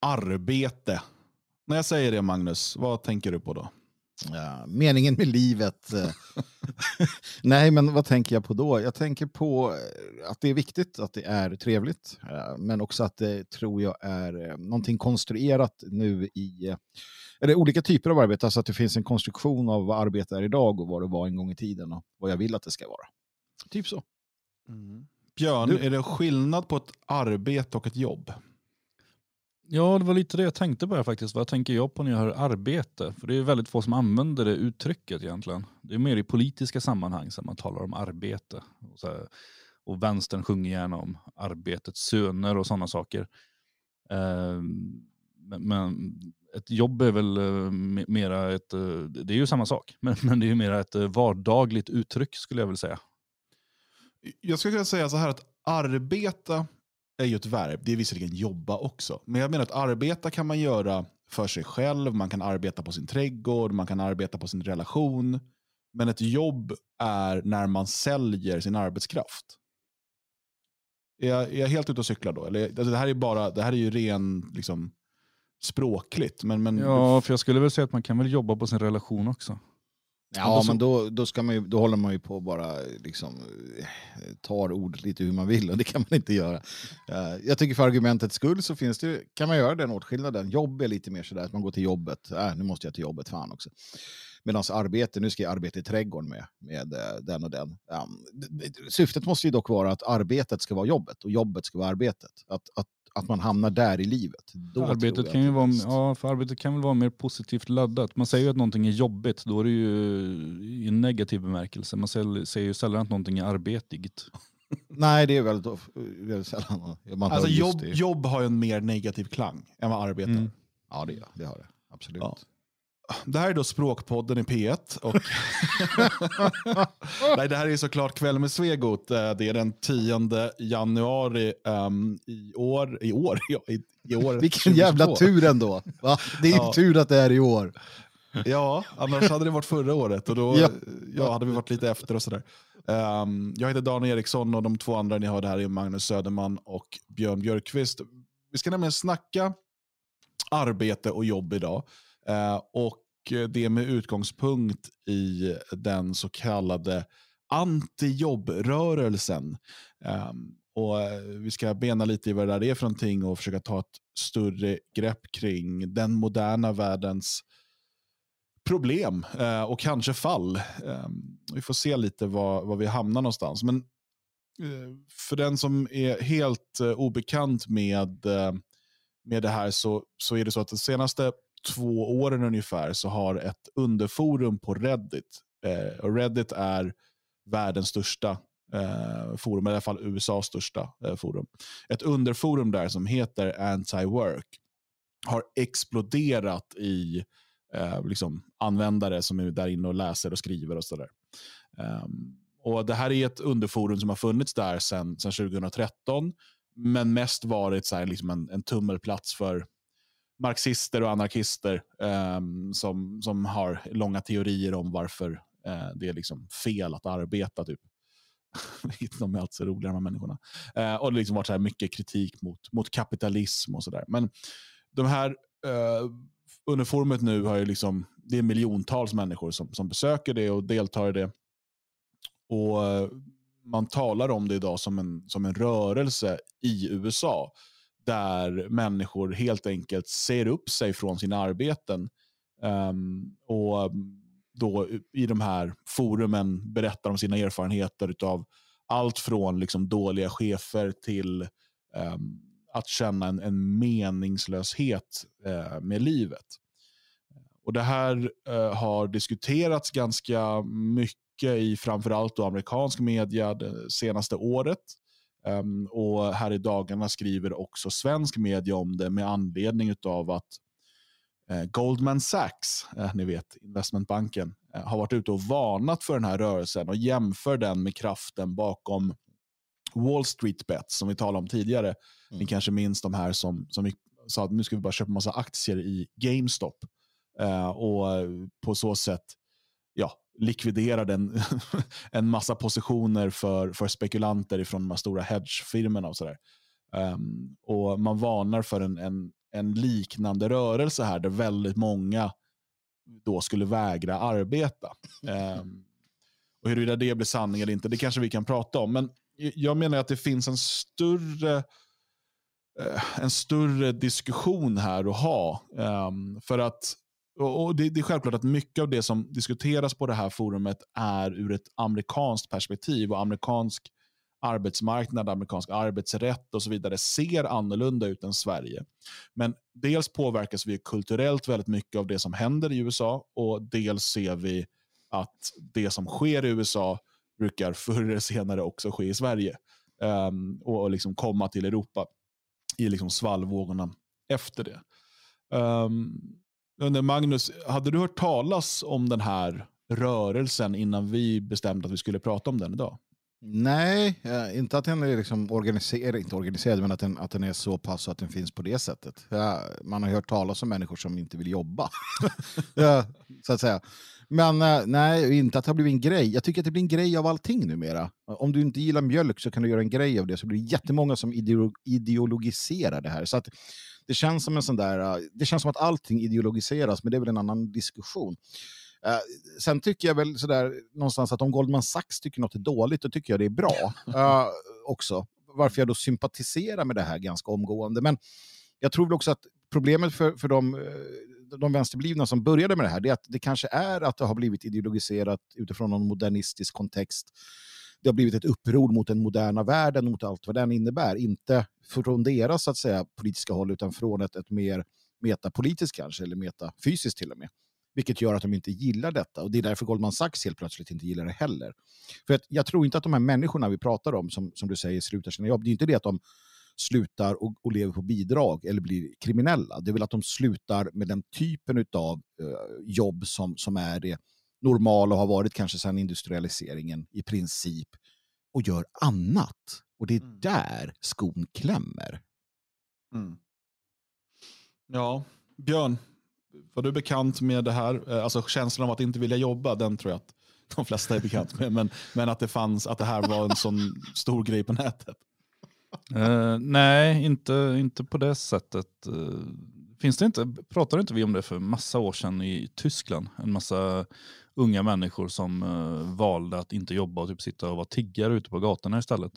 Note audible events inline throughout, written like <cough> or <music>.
arbete. När jag säger det Magnus, vad tänker du på då? Ja, meningen med livet. eh. <laughs> Nej, men vad tänker jag på då? Jag tänker på eh, att det är viktigt, att det är trevligt, eh, men också att det tror jag är någonting konstruerat nu i eller olika typer av arbete, alltså att det finns en konstruktion av vad arbete är idag och vad det var en gång i tiden och vad jag vill att det ska vara. Typ så. Björn, Du- är det skillnad på ett arbete och ett jobb? Ja, det var lite det jag tänkte på här faktiskt. Vad tänker jag på när jag hör arbete? För det är väldigt få som använder det uttrycket egentligen. Det är mer i politiska sammanhang som man talar om arbete. Och, så här, och vänstern sjunger gärna om arbetets söner och sådana saker. Eh, men, ett jobb är väl eh, mera ett, eh, det är ju samma sak, men, <laughs> men det är ju mera ett eh, vardagligt uttryck skulle jag vilja säga. Jag skulle kunna säga så här att arbeta är ju ett verb. Det är visserligen jobba också. Men jag menar att arbeta kan man göra för sig själv. Man kan arbeta på sin trädgård, man kan arbeta på sin relation. Men ett jobb är när man säljer sin arbetskraft. Är jag, är jag helt ute och cyklar då? Eller, alltså det, här är bara, det här är ju ren liksom, språkligt. Men, men Ja, för jag skulle väl säga att man kan väl jobba på sin relation också. Ja, men då, då, ska man ju, då håller man ju på och bara liksom, eh, tar ord lite hur man vill och det kan man inte göra. Eh, Jag tycker för argumentets skull så finns det, kan man göra den åtskillnaden. Jobb är lite mer sådär att man går till jobbet. Äh, nu måste jag till jobbet, fan också. Medan arbete, nu ska jag arbeta i trädgården med, med eh, den och den. Um, d- syftet måste ju dock vara att arbetet ska vara jobbet och jobbet ska vara arbetet. Att, att, att man hamnar där i livet. Då arbetet kan ju vara, ja, för arbetet kan väl vara mer positivt laddat. Man säger ju att någonting är jobbigt, då är det ju i en negativ bemärkelse. Man säger ju sällan att någonting är arbetigt. <laughs> Nej, det är väldigt, väldigt sällan. Man alltså, jobb, jobb har ju en mer negativ klang än vad arbete Mm. Ja, det, det har det. Absolut. Ja. Det här är då Språkpodden i P1. Och <laughs> Nej, det här är såklart Kväll med Svegot. Eh, Det är den 10 januari ehm, i år. I år? Ja, i, i år Vilken jävla 2022. tur ändå. Va? Det är Ja. tur att det är i år. Ja, annars hade det varit förra året och då Ja. ja. hade vi varit lite efter och sådär. Ehm, jag heter Dan Eriksson och de två andra ni hörde här är Magnus Söderman och Björn Björkqvist. Vi ska nämligen snacka arbete och jobb idag. Eh, och det med utgångspunkt i den så kallade antijobbrörelsen. Ehm, och eh, vi ska bena lite i vad det där är för någonting och försöka ta ett större grepp kring den moderna världens problem eh, och kanske fall. Ehm, vi får se lite var, var vi hamnar någonstans. Men för den som är helt obekant med, med det här så, så är det så att de senaste två åren ungefär så har ett underforum på Reddit, eh, och Reddit är världens största eh, forum, i alla fall USAs största eh, forum. Ett underforum där som heter Anti-Work har exploderat i eh, liksom användare som är där inne och läser och skriver och sådär. Um, och det här är ett underforum som har funnits där sedan 2013, men mest varit så här, liksom en, en tummelplats för marxister och anarkister ehm, som, som har långa teorier om varför eh, det är liksom fel att arbeta. Typ. <laughs> de är alltså roliga de här människorna. Eh, och det har liksom varit så här mycket kritik mot, mot kapitalism och sådär. Men de här eh, uniformet nu har ju liksom, det är miljontals människor som, som besöker det och deltar i det. Och eh, man talar om det idag som en, som en rörelse i USA där människor helt enkelt ser upp sig från sina arbeten um, och då i de här forumen berättar om sina erfarenheter av allt från liksom dåliga chefer till um, att känna en, en meningslöshet uh, med livet. Och Det här uh, har diskuterats ganska mycket i framförallt då amerikansk media det senaste året. Um, och här i dagarna skriver också svensk media om det med anledning av att eh, Goldman Sachs, eh, ni vet investmentbanken, eh, har varit ute och varnat för den här rörelsen och jämför den med kraften bakom Wall Street Bets som vi talade om tidigare. Ni kanske minns de här som, som sa att nu ska vi bara köpa massa aktier i GameStop eh, och på så sätt likviderade en, <laughs> en massa positioner för, för spekulanter från de här stora hedgefirmorna och sådär. Um, och man varnar för en, en, en liknande rörelse här där väldigt många då skulle vägra arbeta. Um, <laughs> och huruvida det blir sanning eller inte, det kanske vi kan prata om. Men jag menar att det finns en större, uh, en större diskussion här att ha. Um, för att och det, det, är självklart att mycket av det som diskuteras på det här forumet är ur ett amerikanskt perspektiv och amerikansk arbetsmarknad, amerikansk arbetsrätt och så vidare ser annorlunda ut än Sverige. Men dels påverkas vi kulturellt väldigt mycket av det som händer i USA och dels ser vi att det som sker i USA brukar förr eller senare också ske i Sverige um, och liksom komma till Europa i liksom svallvågorna efter det. Um, Magnus, hade du hört talas om den här rörelsen innan vi bestämde att vi skulle prata om den idag? Nej, eh, inte att den är liksom organiserad, inte organiserad, men att den, att den är så pass att den finns på det sättet. Ja, man har hört talas om människor som inte vill jobba. <laughs> ja, så att säga. Men eh, nej, inte att det har blivit en grej. Jag tycker att det blir en grej av allting numera. Om du inte gillar mjölk så kan du göra en grej av det. Så blir det jättemånga som ideologiserar det här. Så att det känns som en sån där, eh, det känns som att allting ideologiseras, men det är väl en annan diskussion. Uh, sen tycker jag väl sådär någonstans att om Goldman Sachs tycker något är dåligt, då tycker jag det är bra uh, <laughs> också. Varför jag då sympatiserar med det här ganska omgående. Men jag tror väl också att problemet för, för de, eh, de vänsterblivna som började med det här, det är att det kanske är att det har blivit ideologiserat utifrån någon modernistisk kontext. Det har blivit ett uppror mot den moderna världen, mot allt vad den innebär. Inte från deras så att säga, politiska håll, utan från ett, ett mer metapolitiskt kanske, eller metafysiskt till och med. Vilket gör att de inte gillar detta. Och det är därför Goldman Sachs helt plötsligt inte gillar det heller. För att jag tror inte att de här människorna vi pratar om, som, som du säger, slutar sina jobb. Det är inte det att de slutar och, och lever på bidrag eller blir kriminella. Det är väl att de slutar med den typen av uh, jobb som, som är det normala och har varit kanske sedan industrialiseringen i princip och gör annat. Och det är mm. där skon klämmer. Mm. Ja, Björn, var du bekant med det här? Eh, alltså känslan av att inte vilja jobba, den tror jag att de flesta är bekant med. Men, men att det fanns, att det här var en sån stor grej på nätet. Uh, nej, inte, inte på det sättet. Uh, finns det inte, pratade inte vi om det för massa år sedan i Tyskland? En massa unga människor som uh, valde att inte jobba och typ sitta och vara tiggare ute på gatorna istället.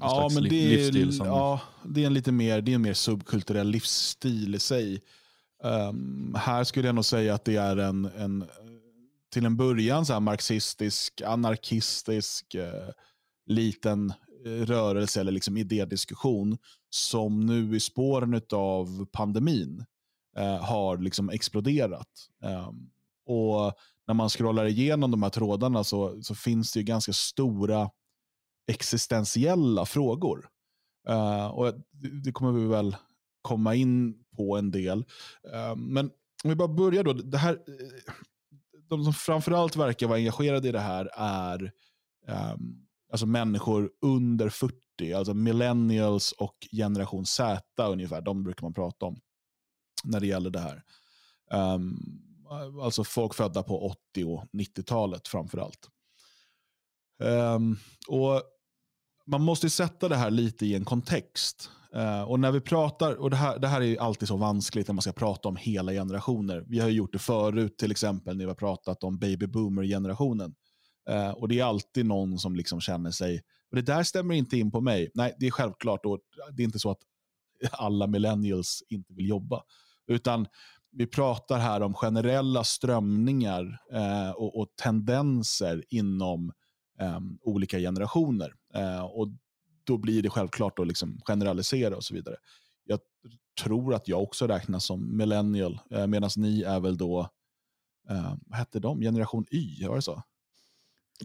ja, men det är, som... ja, det är en lite mer, det är en mer subkulturell livsstil i sig. Um, här skulle jag nog säga att det är en, en till en början så marxistisk, anarkistisk, uh, liten rörelse eller liksom idédiskussion som nu i spåren av pandemin eh, har liksom exploderat. Eh, och när man scrollar igenom de här trådarna så, så finns det ganska stora existentiella frågor. Eh, och det, kommer vi väl komma in på en del. Eh, men om vi bara börjar då. Det här, eh, de som framförallt verkar vara engagerade i det här är um, alltså människor under 40, alltså millennials och generation Z ungefär. De brukar man prata om när det gäller det här. Um, alltså folk födda på 80 och 90-talet framförallt. Um, och man måste sätta det här lite i en kontext. Uh, och när vi pratar, och det här, det här är alltid så vanskligt när man ska prata om hela generationer. Vi har gjort det förut, till exempel när vi har pratat om baby boomer-generationen. Eh, och det är alltid någon som liksom känner sig, och det där stämmer inte in på mig. Nej, det är självklart, och det är inte så att <laughs> alla millennials inte vill jobba. Utan vi pratar här om generella strömningar eh, och, och, tendenser inom eh, olika generationer. Eh, och då blir det självklart att liksom generalisera och så vidare. Jag tror att jag också räknas som millennial, eh, medan ni är väl då, eh, vad hette de, generation Y, var det så?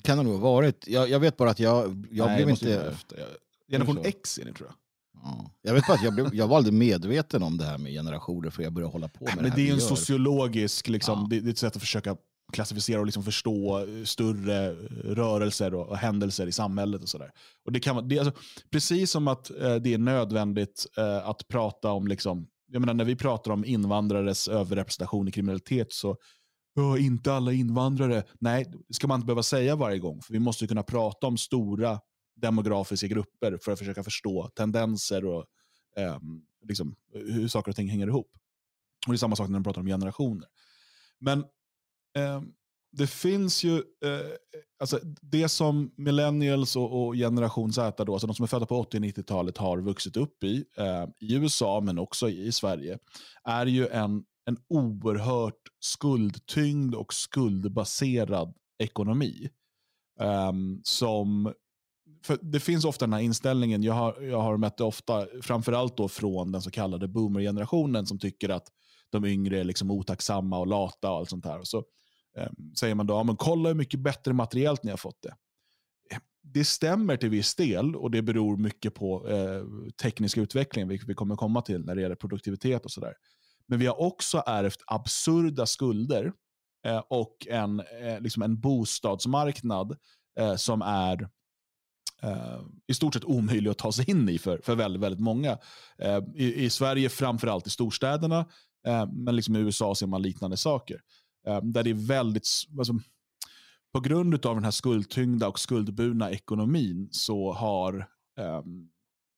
Kan det nog ha varit. Jag, jag vet bara att jag, jag Nej, blev inte... Efter. Generation X är ni tror jag. Ja. Jag vet bara att jag, blev, jag var aldrig medveten om det här med generationer för jag började hålla på med men det här. Det är en sociologisk, liksom, ja. det, det är ett sätt att försöka klassificera och liksom förstå eh, större eh, rörelser och, och händelser i samhället. och sådär. Och det kan, det, alltså, Precis som att eh, det är nödvändigt eh, att prata om, liksom, jag menar, när vi pratar om invandrares överrepresentation i kriminalitet så inte alla invandrare. Nej, det ska man inte behöva säga varje gång. För Vi måste kunna prata om stora demografiska grupper för att försöka förstå tendenser och eh, liksom, hur saker och ting hänger ihop. Och Det är samma sak när man pratar om generationer. Men eh, det finns ju, eh, alltså det som millennials och, och, generation Z, då, alltså de som är födda på 80-90-talet har vuxit upp i, eh, i USA men också i, i Sverige, är ju en, en oerhört skuldtyngd och skuldbaserad ekonomi. Um, som, för det finns ofta den här inställningen, jag har, jag har mött det ofta, framförallt då från den så kallade boomer-generationen som tycker att de yngre är liksom otacksamma och lata och allt sånt här. Så um, säger man då, ja, men kolla hur mycket bättre materiellt ni har fått det. Eh, det stämmer till viss del och det beror mycket på eh, teknisk utveckling, vilket vi kommer komma till när det gäller produktivitet och sådär. Men vi har också ärvt absurda skulder eh, och en, eh, liksom en bostadsmarknad eh, som är eh, i stort sett omöjlig att ta sig in i för, för väldigt, väldigt många. Eh, I, I Sverige, framförallt i storstäderna, eh, men liksom i USA ser man liknande saker. där det är väldigt, alltså, på grund av den här skuldtyngda och skuldburna ekonomin så har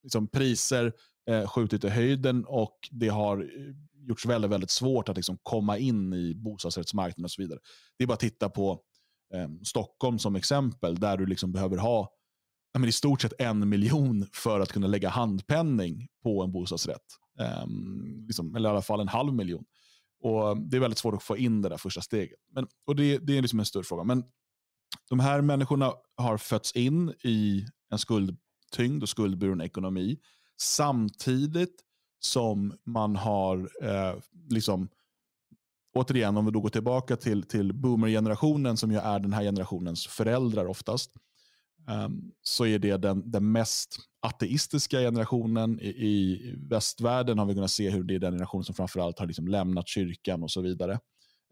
liksom priser skjutit i höjden och det har gjorts väldigt, väldigt svårt att liksom komma in i bostadsrättsmarknaden och så vidare. Det är bara att titta på eh, Stockholm som exempel, där du liksom behöver ha men i stort sett en miljon för att kunna lägga handpenning på en bostadsrätt. Eh, liksom, eller i alla fall en halv miljon. Och Det är väldigt svårt att få in det där första steget. Men, och det, det är liksom en större fråga. Men de här människorna har fötts in i en skuldtyngd och skuldburen ekonomi samtidigt som man har, eh, liksom, återigen om vi då går tillbaka till, till boomer-generationen som ju är den här generationens föräldrar oftast, eh, så är det den, den mest ateistiska generationen. I, I, västvärlden har vi kunnat se hur det är den generation som framförallt har liksom lämnat kyrkan och så vidare.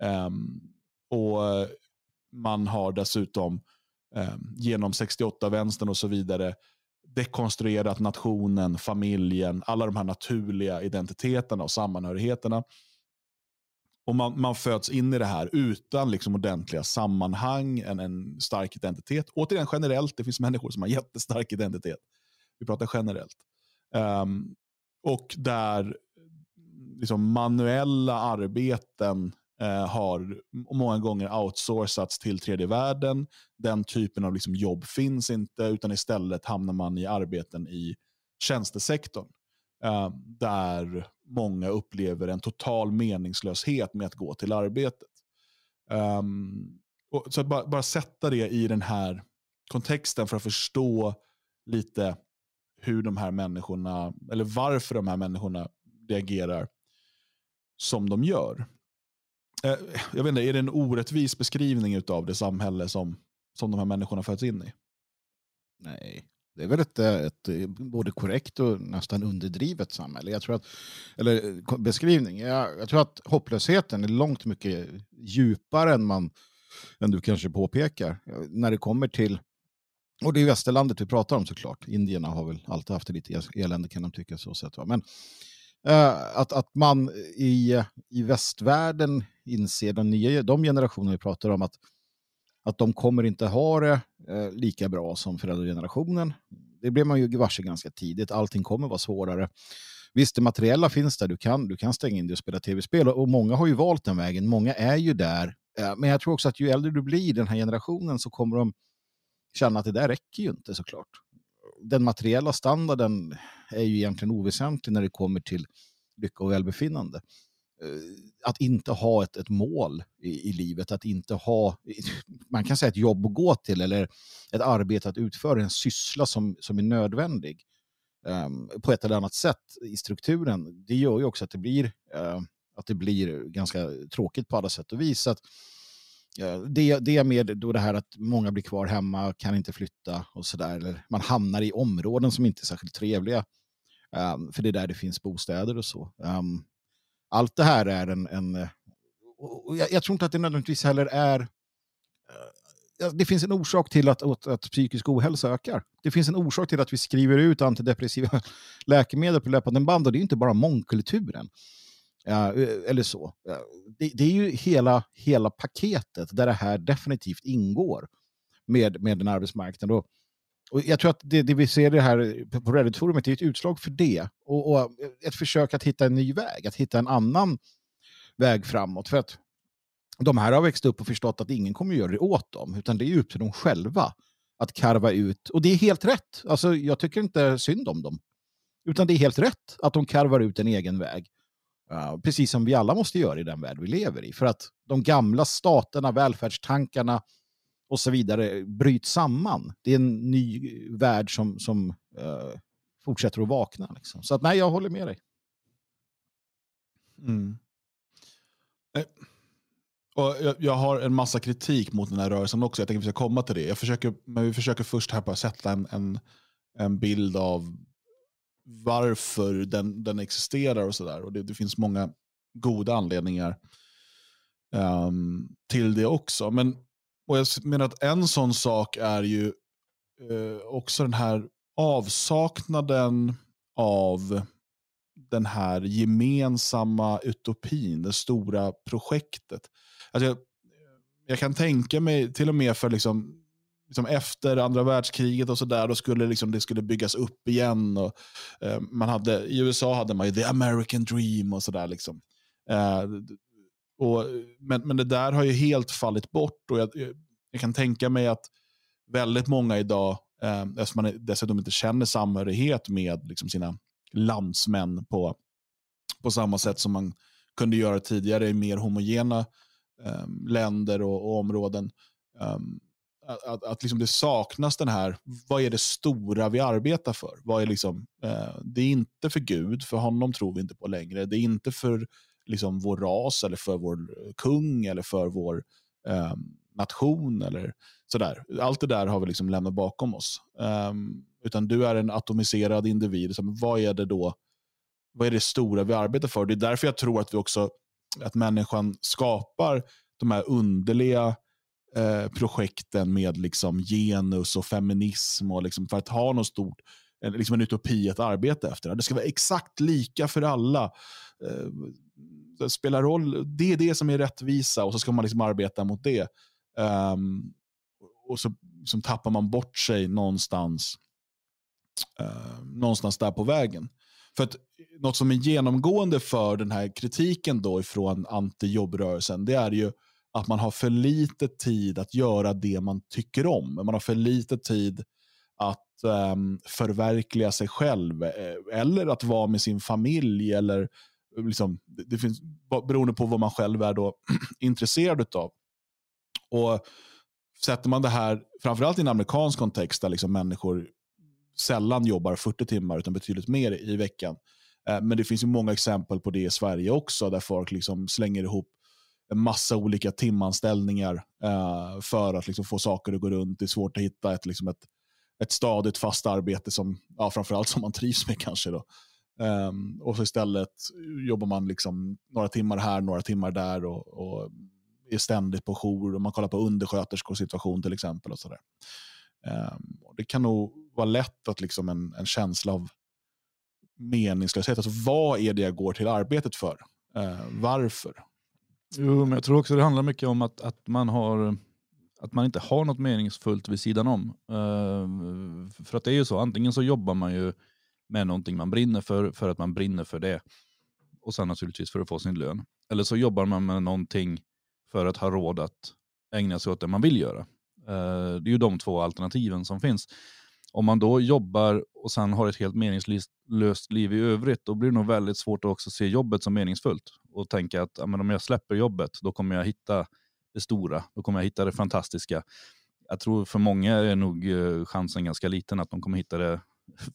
Um, och eh, Man har dessutom um, genom 68-vänstern och så vidare dekonstruerat nationen, familjen, alla de här naturliga identiteterna och sammanhörigheterna. Och man, man föds in i det här utan liksom ordentliga sammanhang, en, en stark identitet. Återigen generellt, det finns människor som har jättestark identitet. Vi pratar generellt. Um, och där liksom manuella arbeten eh, har många gånger outsourcats till tredje världen. Den typen av liksom jobb finns inte, utan istället hamnar man i arbeten i tjänstesektorn. Eh, där många upplever en total meningslöshet med att gå till arbetet. Um, så att bara, bara, sätta det i den här kontexten för att förstå lite hur de här människorna, eller varför de här människorna reagerar som de gör. Eh, jag vet inte, är det en orättvis beskrivning av det samhälle som, som de här människorna föds in i? Nej, det är väl ett, eh, ett, eh, både korrekt och nästan underdrivet samhälle. Jag tror att, eller beskrivning. Jag, jag, tror att hopplösheten är långt mycket djupare än, man, än du kanske påpekar. När det kommer till, och det är västerlandet vi pratar om såklart. Indierna har väl alltid haft det lite elände kan de tycka så sett. Men att, att man i, i västvärlden inser, den nya, de generationer vi pratar om, att att de kommer inte ha det eh, lika bra som föräldragenerationen. Det blev man ju varse ganska tidigt. Allting kommer vara svårare. Visst, det materiella finns där. Du kan, du kan stänga in dig och spela tv-spel. Och många har ju valt den vägen. Många är ju där. Eh, men jag tror också att ju äldre du blir i den här generationen så kommer de känna att det där räcker ju inte såklart. Den materiella standarden är ju egentligen oväsentlig när det kommer till lycka och välbefinnande. Eh, att inte ha ett, ett mål i, i, livet, att inte ha, <laughs> man kan säga ett jobb att gå till eller ett arbete att utföra, en syssla som, som är nödvändig um, på ett eller annat sätt i strukturen. Det gör ju också att det blir, uh, att det blir ganska tråkigt på alla sätt och vis. Att, uh, det, det med då det här att många blir kvar hemma, kan inte flytta och sådär, eller man hamnar i områden som inte är särskilt trevliga, um, för det är där det finns bostäder och så. Um, allt det här är en... en eh, jag, jag, tror inte att det nödvändigtvis heller är... Eh, det finns en orsak till att, att, att psykisk ohälsa ökar. Det finns en orsak till att vi skriver ut antidepressiva <laughs> läkemedel på löpande band och det är inte bara mångkulturen. Ja, eh, eller så. Det, det, är ju hela, hela paketet där det här definitivt ingår med, med den arbetsmarknaden. Och och jag tror att det, det vi ser det här på Reddit-forumet är ett utslag för det. Och, och, ett försök att hitta en ny väg, att hitta en annan väg framåt. För att de här har växt upp och förstått att ingen kommer göra det åt dem, utan det är upp till dem själva att karva ut. Och det är helt rätt. Alltså, jag tycker inte synd om dem. Utan det är helt rätt att de karvar ut en egen väg. Uh, precis som vi alla måste göra i den värld vi lever i. För att de gamla staterna, välfärdstankarna och så vidare bryts samman. Det är en ny värld som, som uh, fortsätter att vakna. Liksom. Så att, nej, jag håller med dig. Mm. Eh, och jag, jag, har en massa kritik mot den här rörelsen också. Jag tänker att vi ska komma till det. Jag försöker, men vi försöker först här bara sätta en, en, en bild av varför den, den existerar och sådär. det, det finns många goda anledningar um, till det också. Men och jag menar att en sån sak är ju eh, också den här avsaknaden av den här gemensamma utopin, det stora projektet. Alltså jag, jag kan tänka mig, till och med för liksom, liksom efter andra världskriget och sådär, då skulle liksom, det skulle byggas upp igen. Och, eh, man hade, I USA hade man ju the American dream och sådär. Liksom. Eh, men, men det där har ju helt fallit bort. och jag, jag kan tänka mig att väldigt många idag, eh, eftersom man dessutom inte känner samhörighet med liksom, sina landsmän på, på samma sätt som man kunde göra tidigare i mer homogena eh, länder och, och områden. Um, att, att liksom det saknas den här, vad är det stora vi arbetar för? Vad är liksom, eh, det är inte för Gud, för honom tror vi inte på längre. Det är inte för liksom, vår ras eller för vår eh, kung eller för vår um, nation. eller sådär. Allt det där har vi liksom lämnat bakom oss. Um, utan du är en atomiserad individ. Så vad är det då? Vad är det stora vi arbetar för? Det är därför jag tror att vi också att människan skapar de här underliga eh, projekten med liksom genus och feminism och liksom för att ha något stort, liksom en utopi att arbeta efter. Det ska vara exakt lika för alla. Eh, spelar roll, det är det som är rättvisa och så ska man liksom arbeta mot det. Um, och så liksom tappar man bort sig någonstans, uh, någonstans där på vägen. För att något som är genomgående för den här kritiken då ifrån anti-jobbrörelsen, det är ju att man har för lite tid att göra det man tycker om. Man har för lite tid att um, förverkliga sig själv eh, eller att vara med sin familj. eller liksom, det finns, Beroende på vad man själv är då <clears throat> intresserad av. Och Sätter man det här, framförallt i en amerikansk kontext där liksom människor sällan jobbar 40 timmar utan betydligt mer i veckan. Eh, men det finns ju många exempel på det i Sverige också där folk liksom slänger ihop en massa olika timanställningar eh, för att liksom få saker att gå runt. Det är svårt att hitta ett, liksom ett, ett stadigt fast arbete som ja, framförallt som man trivs med kanske. Då. Um, och så istället jobbar man liksom några timmar här, några timmar där och, och är ständigt på jour. Och man kollar på undersköterskors situation till exempel. och sådär. Um, det kan nog vara lätt att liksom en, en känsla av meningslöshet. Alltså, vad är det jag går till arbetet för? Uh, varför? Jo, men jag tror också det handlar mycket om att, att, man, har, att man inte har något meningsfullt vid sidan om. Uh, för att det är ju så, antingen så jobbar man ju med någonting man brinner för, för att man brinner för det. Och sen naturligtvis för att få sin lön. Eller så jobbar man med någonting för att ha råd att ägna sig åt det man vill göra. Eh, det är ju de två alternativen som finns. Om man då jobbar och sen har ett helt meningslöst liv i övrigt, då blir det nog väldigt svårt att också se jobbet som meningsfullt och tänka att ja, men om jag släpper jobbet, då kommer jag hitta det stora, då kommer jag hitta det fantastiska. Jag tror för många är nog eh, chansen ganska liten att de kommer hitta det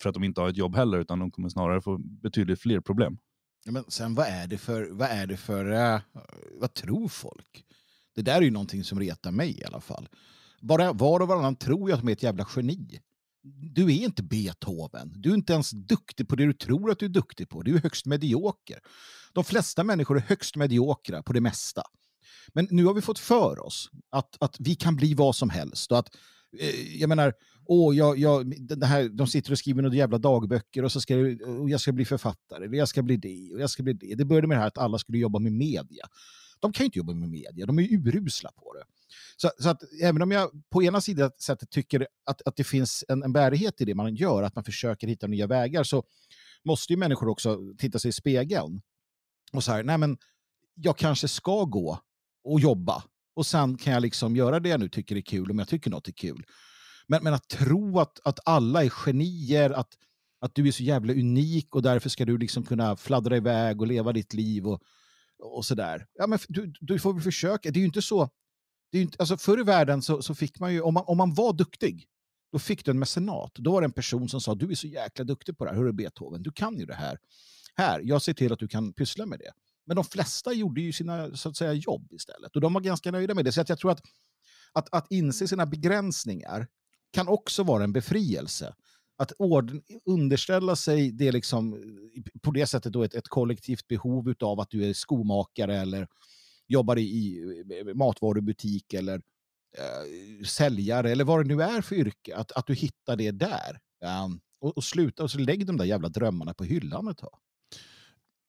för att de inte har ett jobb heller, utan de kommer snarare få betydligt fler problem. Ja, men sen vad är det för, vad är det för, uh, vad tror folk? Det där är ju någonting som retar mig i alla fall. Bara var och varannan tror ju att de är ett jävla geni. Du är inte Beethoven. Du är inte ens duktig på det du tror att du är duktig på. Du är högst medioker. De flesta människor är högst mediokra på det mesta. Men nu har vi fått för oss att, att vi kan bli vad som helst. Och att, eh, jag menar, åh, jag, jag, det här, de sitter och skriver några jävla dagböcker och så ska jag, och jag ska bli författare, eller jag ska bli det, och jag ska bli det. Det började med det här att alla skulle jobba med media. De kan ju inte jobba med media, de är ju urusla på det. Så, så att även om jag på ena sidan sättet tycker att, att det finns en, en bärighet i det man gör, att man försöker hitta nya vägar, så måste ju människor också titta sig i spegeln och säga, nej men jag kanske ska gå och jobba och sen kan jag liksom göra det jag nu tycker är kul om jag tycker något är kul. Men, men att tro att, att alla är genier, att, att du är så jävla unik och därför ska du liksom kunna fladdra iväg och leva ditt liv och, och sådär. Ja, men du, du får väl försöka. Det är ju inte så. Det är inte, alltså förr i världen så, så fick man ju, om man, om man var duktig, då fick du en mecenat. Då var det en person som sa, du är så jäkla duktig på det här, hörru Beethoven, du kan ju det här. Här, jag ser till att du kan pyssla med det. Men de flesta gjorde ju sina så att säga, jobb istället. Och de var ganska nöjda med det. Så att jag tror att, att, att inse sina begränsningar kan också vara en befrielse. Att ord, underställa sig det liksom, eh, på det sättet då ett, ett kollektivt behov av att du är skomakare eller jobbar i, i eh, matvarubutik eller eh, säljare eller vad det nu är för yrke. Att, att du hittar det där. Um, och, och sluta och så lägg de där jävla drömmarna på hyllan ett tag.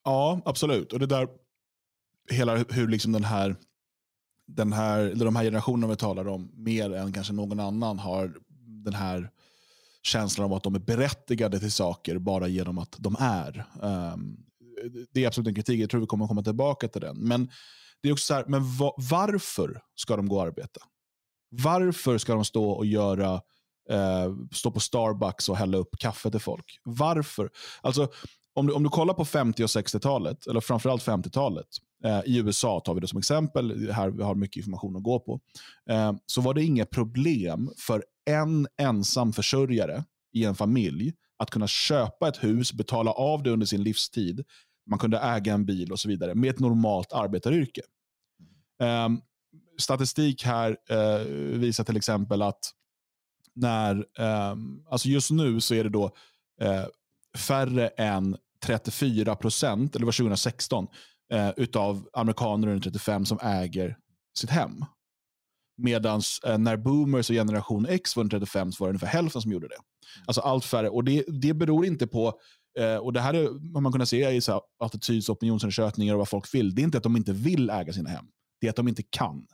Ja, absolut. Och det där, hela hur liksom den här, den här, de här generationerna vi talar om, mer än kanske någon annan, har den här känslan av att de är berättigade till saker bara genom att de är. Um, det är absolut en kritik, jag tror vi kommer komma tillbaka till den. Men det är också så här, men va varför ska de gå och arbeta? Varför ska de stå och göra eh, stå på Starbucks och hälla upp kaffe till folk? Varför? Alltså, om du, om du kollar på 50 och 60-talet, eller framförallt 50-talet, eh, i USA tar vi det som exempel, här vi har mycket information att gå på, eh, så var det inget problem för en ensam försörjare i en familj att kunna köpa ett hus, betala av det under sin livstid, man kunde äga en bil och så vidare med ett normalt arbetaryrke. Eh, statistik här eh, visar till exempel att när, ehm, alltså just nu så är det då eh, färre än 34 procent, eller var 2016, eh, utav amerikaner under 35 som äger sitt hem. Medan eh, när boomers och generation X var 35 så var det ungefär hälften som gjorde det. Alltså allt färre. Och det, det beror inte på, eh, och det här har man kunnat se i så här, attityds och opinionsundersökningar och vad folk vill. Det är inte att de inte vill äga sina hem. Det är att de inte kan.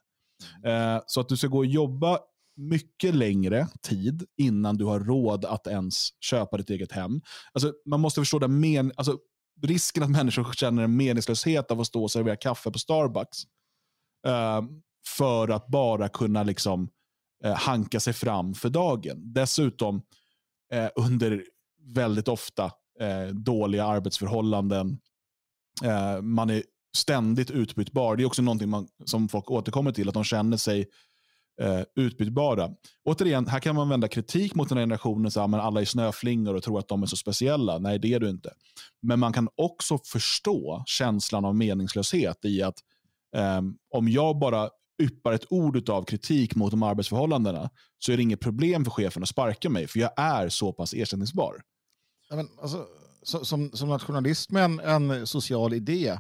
Eh, så att du ska gå och jobba mycket längre tid innan du har råd att ens köpa ditt eget hem. Alltså, man måste förstå den men alltså, risken att människor känner en meningslöshet av att stå och servera kaffe på Starbucks uh, för att bara kunna liksom, eh, hanka sig fram för dagen. Dessutom eh, under väldigt ofta eh, dåliga arbetsförhållanden. Eh, man är ständigt utbytbar. Det är också någonting man, som folk återkommer till, att de känner sig eh, utbytbara. Återigen, här kan man vända kritik mot den här generationen, så att alla är snöflingor och tror att de är så speciella. Nej, det är du inte. Men man kan också förstå känslan av meningslöshet i att eh, om jag bara yppar ett ord av kritik mot de arbetsförhållandena så är det inget problem för chefen att sparka mig, för jag är så pass ersättningsbar. Ja, men, alltså, som, som nationalist med en, en social idé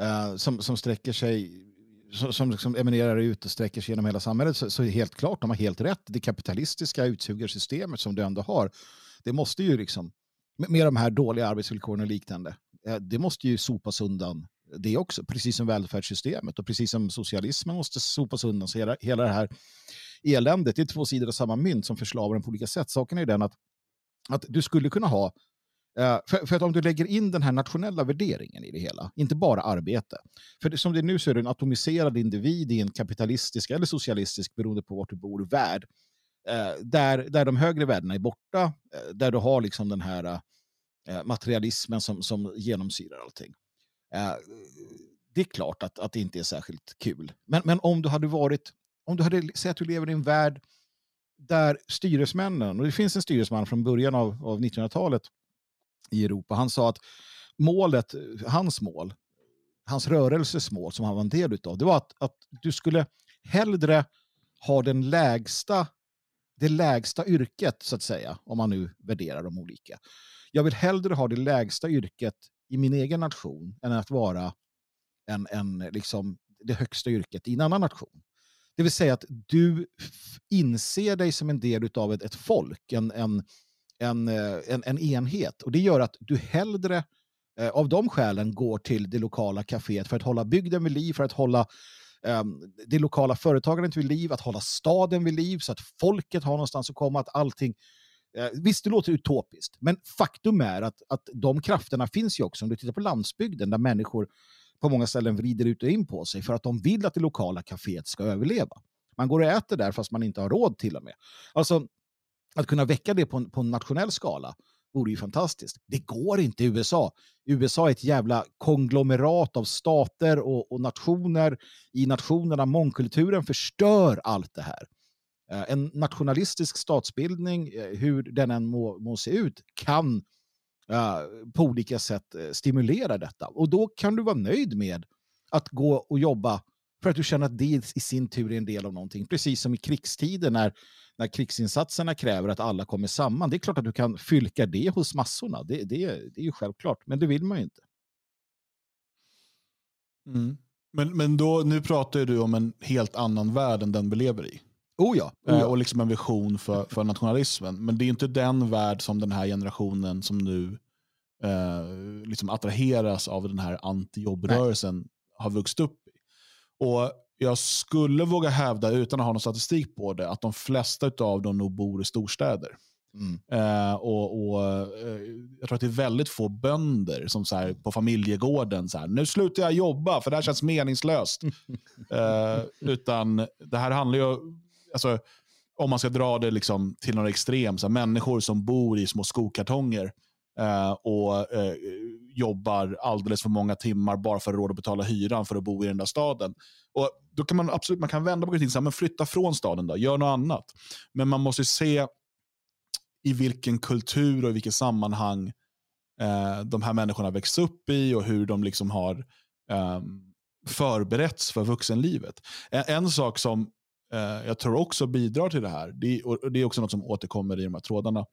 eh, som, som sträcker sig som som eminerar ut och sträcker sig genom hela samhället så, så är det helt klart, de har helt rätt. Det kapitalistiska utsugarsystemet som du ändå har, det måste ju liksom, med, med de här dåliga arbetsvillkoren och liknande, eh, det måste ju sopas undan det också, precis som välfärdssystemet och precis som socialismen måste sopas undan. Så hela, hela det här eländet, det är två sidor av samma mynt som förslavar den på olika sätt. Saken är ju den att, att du skulle kunna ha eh, för, för, att om du lägger in den här nationella värderingen i det hela, inte bara arbete. För det, som det är nu så är du en atomiserad individ i en kapitalistisk eller socialistisk, beroende på vart du bor, värld. Eh, där, där de högre värdena är borta, eh, där du har liksom den här materialismen som, som genomsyrar allting. Eh, det är klart att, att det inte är särskilt kul. Men, men om du hade varit, om du hade, sett att du lever i en värld där styresmännen, och det finns en styresman från början av, av 1900-talet, i Europa. Han sa att målet, hans mål, hans rörelses mål som han var en del av, det var att, att du skulle hellre ha den lägsta, det lägsta yrket, så att säga, om man nu värderar de olika. Jag vill hellre ha det lägsta yrket i min egen nation än att vara en, en, liksom, det högsta yrket i en annan nation. Det vill säga att du inser dig som en del av ett, ett folk, en, en, en, eh, en, en enhet. Och det gör att du hellre eh, av de skälen går till det lokala kaféet för att hålla bygden vid liv, för att hålla eh, det lokala företagandet vid liv, att hålla staden vid liv så att folket har någonstans att komma, att allting Eh, visst, det låter utopiskt, men faktum är att, att de krafterna finns ju också. Om du tittar på landsbygden där människor på många ställen vrider ut och in på sig för att de vill att det lokala kaféet ska överleva. Man går och äter där fast man inte har råd till och med. Alltså, att kunna väcka det på en, på en nationell skala vore ju fantastiskt. Det går inte i USA. USA är ett jävla konglomerat av stater och, och nationer. I nationerna, mångkulturen förstör allt det här. Eh, en nationalistisk statsbildning, eh, hur den än må, må se ut, kan eh, på olika sätt stimulera detta. Och då kan du vara nöjd med att gå och jobba för att du känner att det i sin tur är en del av någonting. Precis som i krigstiden när, när krigsinsatserna kräver att alla kommer samman. Det är klart att du kan fylka det hos massorna. Det, det, det är ju självklart, men det vill man ju inte. Mm. Men, men då, nu pratar du om en helt annan värld än den vi lever i. Oh ja. Oh ja. och liksom en vision för, för nationalismen. Men det är inte den värld som den här generationen som nu eh, liksom attraheras av den här antijobbrörelsen har vuxit upp i. Och jag skulle våga hävda, utan att ha någon statistik på det, att de flesta av dem nog bor i storstäder. Mm. Eh, och, och eh, Jag tror att det är väldigt få bönder som så här, på familjegården, så här, nu slutar jag jobba för det här känns meningslöst. <laughs> eh, utan det här handlar ju, alltså, om man ska dra det liksom till några extrem, så här, människor som bor i små skokartonger eh, och eh, jobbar alldeles för många timmar bara för att råd att betala hyran för att bo i den där staden. Och då kan man absolut man kan vända på kritiken, men flytta från staden då, gör något annat. Men man måste se i vilken kultur och i vilket sammanhang eh, de här människorna växt upp i och hur de liksom har eh, förberetts för vuxenlivet. En, en sak som eh, jag tror också bidrar till det här, det, och det är också något som återkommer i de här trådarna,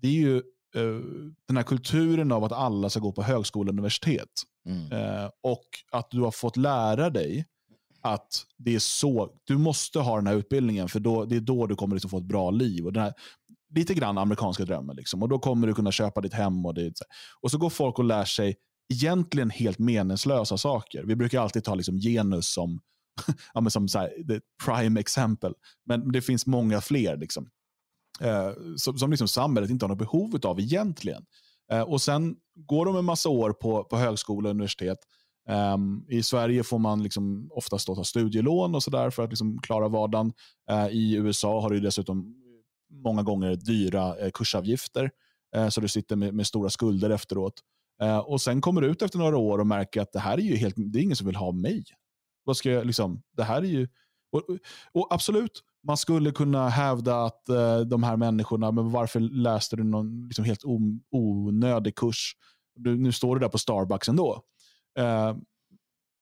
det är ju Eh, den här kulturen av att alla ska gå på högskola och universitet. Mm. Eh, och att du har fått lära dig att det är så, du måste ha den här utbildningen för då, det är då du kommer liksom få ett bra liv. Och den här, lite grann amerikanska drömmen. Liksom. Och då kommer du kunna köpa ditt hem. Och, det, och så går folk och lär sig egentligen helt meningslösa saker. Vi brukar alltid ta liksom genus som, <laughs> ja, men som så här, the prime exempel. Men det finns många fler. Liksom eh, som, som liksom samhället inte har något behov av egentligen. Eh, och Sen går de en massa år på, på högskola och universitet. Um, I Sverige får man liksom oftast ta studielån och sådär för att liksom klara vardagen. Uh, I USA har du dessutom många gånger dyra uh, kursavgifter. Uh, så du sitter med, med, stora skulder efteråt. och Sen kommer du ut efter några år och märker att det här är ju helt, det är ingen som vill ha mig. Vad ska jag, liksom, det här är ju, och, och absolut, man skulle kunna hävda att eh, de här människorna, men varför läste du någon liksom helt onödig kurs? Du, nu står du där på Starbucks ändå. Eh,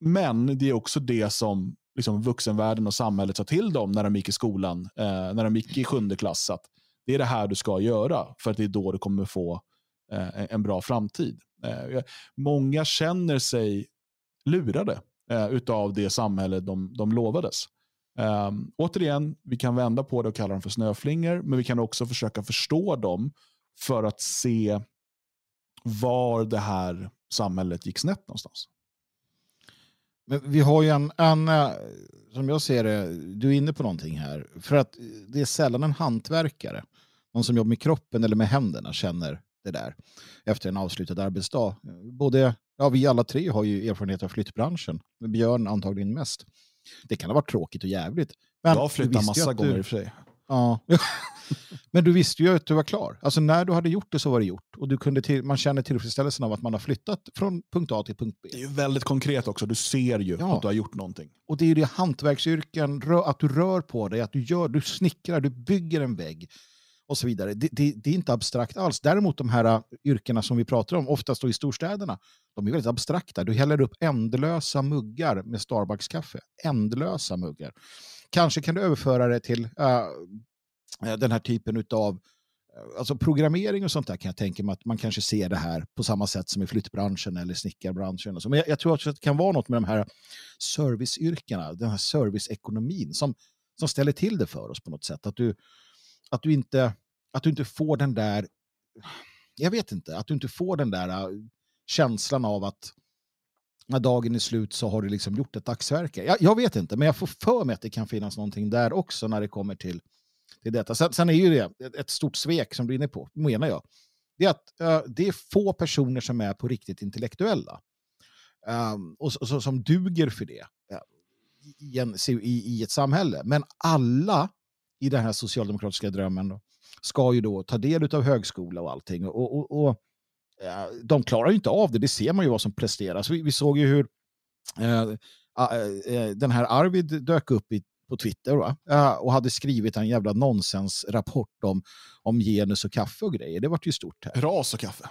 men det är också det som liksom, vuxenvärlden och samhället sa till dem när de gick i skolan, eh, när de gick i sjunde klass. Att det är det här du ska göra, för att det är då du kommer få eh, en bra framtid. Eh, många känner sig lurade eh, utav det samhälle de, de lovades. Um, återigen, vi kan vända på det och kalla dem för snöflingor, men vi kan också försöka förstå dem för att se var det här samhället gick snett någonstans. Men vi har ju en, en, som jag ser det, du är inne på någonting här. För att det är sällan en hantverkare, någon som jobbar med kroppen eller med händerna, känner det där efter en avslutad arbetsdag. Både, ja, vi alla tre har ju erfarenhet av flyttbranschen, Björn antagligen mest. Det kan ha varit tråkigt och jävligt. Men jag har flyttat massa gånger du... i och för sig. Ja. <laughs> Men du visste ju att du var klar. Alltså när du hade gjort det så var det gjort. Och du kunde till, man känner tillfredsställelsen av att man har flyttat från punkt A till punkt B. Det är ju väldigt konkret också. Du ser ju ja. att du har gjort någonting. Och det är ju det hantverksyrken, att du rör på dig, att du gör, du snickrar, du bygger en vägg och så vidare. Det, det, det, är inte abstrakt alls. Däremot de här äh, yrkena som vi pratar om, oftast då i storstäderna, de är väldigt abstrakta. Du häller upp ändlösa muggar med Starbucks-kaffe. Ändlösa muggar. Kanske kan du överföra det till uh, den här typen av Alltså programmering och sånt där kan jag tänka mig att man kanske ser det här på samma sätt som i flyttbranschen eller snickarbranschen. Men jag, jag tror också att det kan vara något med de här serviceyrkena, den här serviceekonomin som, som ställer till det för oss på något sätt. Att du, att du inte, att du inte får den där, jag vet inte, att du inte får den där äh, känslan av att när dagen är slut så har du liksom gjort ett dagsverke. Jag, jag, vet inte, men jag får för mig att det kan finnas någonting där också när det kommer till, till detta. Sen, sen är ju det ett stort svek som du är inne på, menar jag. Det är att uh, det är få personer som är på riktigt intellektuella. Um, och, och, och, som duger för det uh, i, en, i, i, ett samhälle. Men alla i den här socialdemokratiska drömmen då, ska ju då ta del av högskola och allting. Och, och, och de klarar ju inte av det, det ser man ju vad som presteras. Vi, vi såg ju hur eh, eh, eh, den här Arvid dök upp i, på Twitter va? och hade skrivit en jävla nonsensrapport om, om genus och kaffe och grejer. Det var ju stort. Här. Ras och kaffe.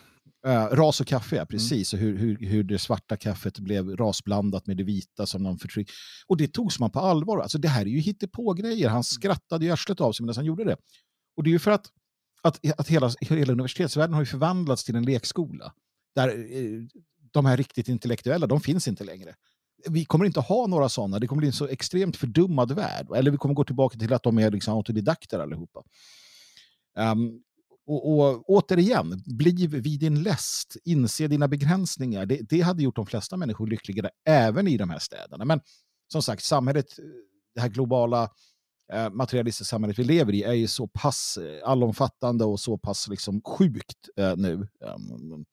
Uh, ras och kaffe, ja, precis. Mm. Och hur, hur, hur det svarta kaffet blev rasblandat med det vita som någon förtryck. Och det togs man på allvar. Alltså, det här är ju hittepå-grejer. Han skrattade ju arslet av sig medan han gjorde det. Och det är ju för att att, att hela, hela universitetsvärlden har ju förvandlats till en lekskola. Där eh, de här riktigt intellektuella, de finns inte längre. Vi kommer inte ha några sådana. Det kommer bli en så extremt fördummad värld. Eller vi kommer gå tillbaka till att de är liksom autodidakter allihopa. Um, och, och återigen, bliv vid din läst, inse dina begränsningar. Det, det hade gjort de flesta människor lyckligare även i de här städerna. Men som sagt, samhället, eh, det här globala eh, materialistiska samhället vi lever i är ju så pass eh, allomfattande och så pass liksom sjukt eh, nu. Ehm,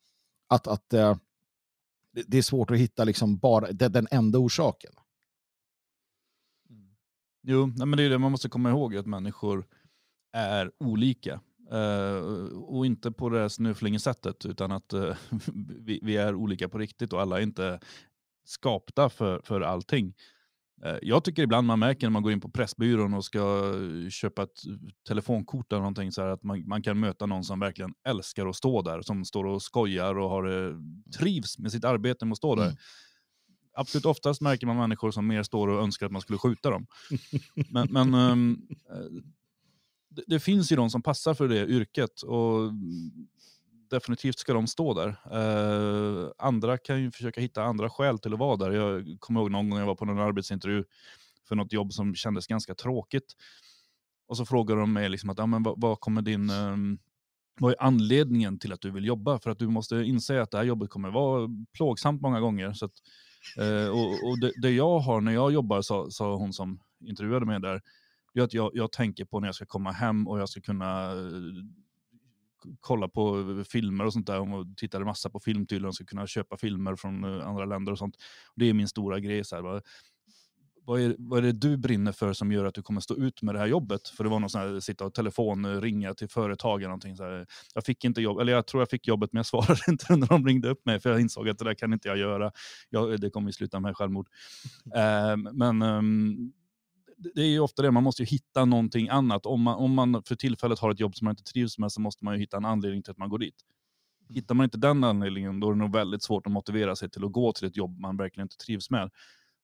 att att eh, det är svårt att hitta liksom bara den enda orsaken. Mm. Jo, men det är det man måste komma ihåg, att människor är olika. Uh, och inte på det snöflingesättet, utan att uh, <laughs> vi, vi, är olika på riktigt och alla är inte skapta för, för allting. Eh, jag tycker ibland man märker när man går in på Pressbyrån och ska köpa ett telefonkort eller någonting så att man, man, kan möta någon som verkligen älskar att stå där, som står och skojar och har, trivs med sitt arbete med att stå där. Mm. Absolut oftast märker man människor som mer står och önskar att man skulle skjuta dem. <laughs> men, men um, det, det, finns ju de som passar för det yrket och definitivt ska de stå där. Eh, andra kan ju försöka hitta andra skäl till att vara där. Jag kommer ihåg någon gång jag var på någon arbetsintervju för något jobb som kändes ganska tråkigt. Och så frågade de mig liksom att, ja, men vad, vad kommer din... Um, vad är anledningen till att du vill jobba? För att du måste inse att det här jobbet kommer vara plågsamt många gånger. Så att, eh, och, och det, det, jag har när jag jobbar, sa, sa hon som intervjuade mig där, är att jag, jag tänker på när jag ska komma hem och jag ska kunna kolla på filmer och sånt där. Och tittade massa på film tydligen, ska kunna köpa filmer från eh, andra länder och sånt. Det är min stora grej. Så här, vad, vad, är, vad är det du brinner för som gör att du kommer stå ut med det här jobbet? För det var någon sån här, sitta och telefonringa till företag eller någonting. Så här. Jag fick inte jobb, eller jag tror jag fick jobbet men jag svarade <laughs> inte när de ringde upp mig för jag insåg att det där kan inte jag göra. Jag, det kommer sluta med självmord. Uh, <laughs> men um, det är ju ofta det, man måste ju hitta någonting annat. Om man, om man för tillfället har ett jobb som man inte trivs med så måste man ju hitta en anledning till att man går dit. Mm. Hittar man inte den anledningen då är det nog väldigt svårt att motivera sig till att gå till ett jobb man verkligen inte trivs med.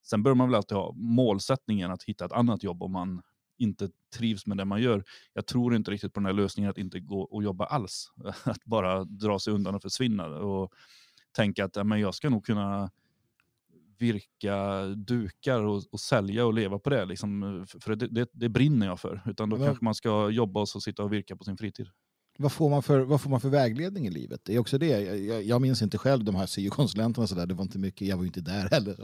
Sen bör man väl alltid ha målsättningen att hitta ett annat jobb om man inte trivs med det man gör. Jag tror inte riktigt på den här lösningen att inte gå och jobba alls. <laughs> Att bara dra sig undan och försvinna och tänka att men jag ska nog kunna virka dukar och, och sälja och leva på det. Liksom, för det, det, det brinner jag för. Utan då ja. kanske man ska jobba och så sitta och virka på sin fritid. Vad får, man för, vad får man för vägledning i livet? Det är också det. Jag, jag minns inte själv de här syokonsulenterna, så där. det var inte mycket, jag var inte där heller.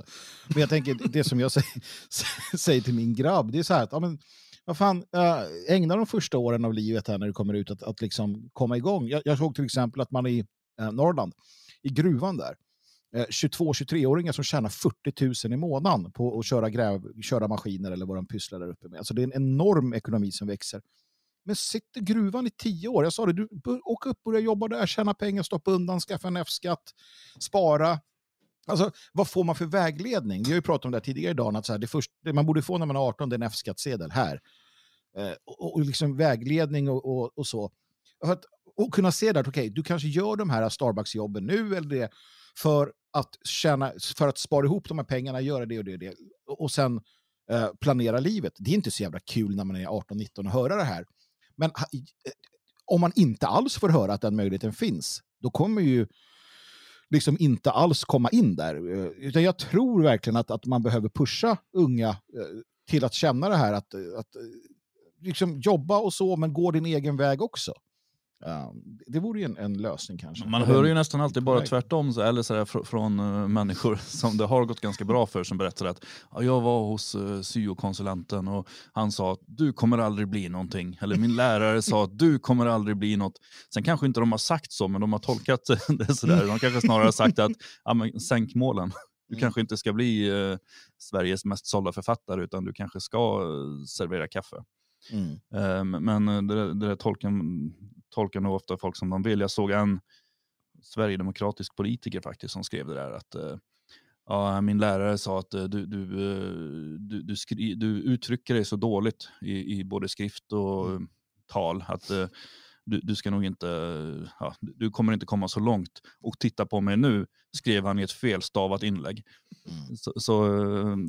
Men jag tänker, det som jag säger, <laughs> säger till min grabb, det är så här att, ja, men, vad fan, äh, ägna de första åren av livet här när du kommer ut att, att liksom komma igång. Jag, jag såg till exempel att man i äh, Norrland, i gruvan där, Eh, 22-23-åringar som tjänar 40 000 i månaden på att köra, gräv, köra maskiner eller vad de pysslar där uppe med. Alltså det är en enorm ekonomi som växer. Men sitter gruvan i tio år, jag sa det, du åk upp, börja jobba där, tjäna pengar, stoppa undan, skaffa en F-skatt, spara. Alltså, vad får man för vägledning? Vi har ju pratat om det tidigare idag, att så här, det, först, det man borde få när man är 18 det är en F-skattsedel här. Eh, och, och liksom vägledning och, och, och så. Att, och kunna se där, okej, okay, du kanske gör de här Starbucks-jobben nu eller det för att, tjäna, för att spara ihop de här pengarna, göra det och det och det. Och sen eh, planera livet. Det är inte så jävla kul när man är 18-19 och höra det här. Men eh, om man inte alls får höra att den möjligheten finns, då kommer ju liksom inte alls komma in där. Eh, utan jag tror verkligen att, att man behöver pusha unga eh, till att känna det här att, att liksom jobba och så, men gå din egen väg också. Uh, det vore ju en, en lösning kanske. Man hör ju nästan alltid bara tvärtom, så, eller så där, fr från uh, människor <laughs> som det har gått ganska bra för som berättar att ja, jag var hos uh, syokonsulenten och han sa att du kommer aldrig bli någonting. Eller min lärare sa att du kommer aldrig bli något. Sen kanske inte de har sagt så, men de har tolkat <laughs> det sådär. De kanske snarare har sagt att <laughs> ja, men, sänk målen. Du mm. kanske inte ska bli uh, Sveriges mest sålda författare utan du kanske ska servera kaffe. Mm. Ehm, men det, det där tolken, tolkar nog ofta folk som de vill. Jag såg en sverigedemokratisk politiker faktiskt som skrev det där att uh, ja, min lärare sa att uh, du, du, uh, du, du, skri, du, uttrycker dig så dåligt i, i både skrift och mm. tal att du, du, ska nog inte, ja, du kommer inte komma så långt. Och titta på mig nu, skrev han i ett felstavat inlägg. Mm. Så, så,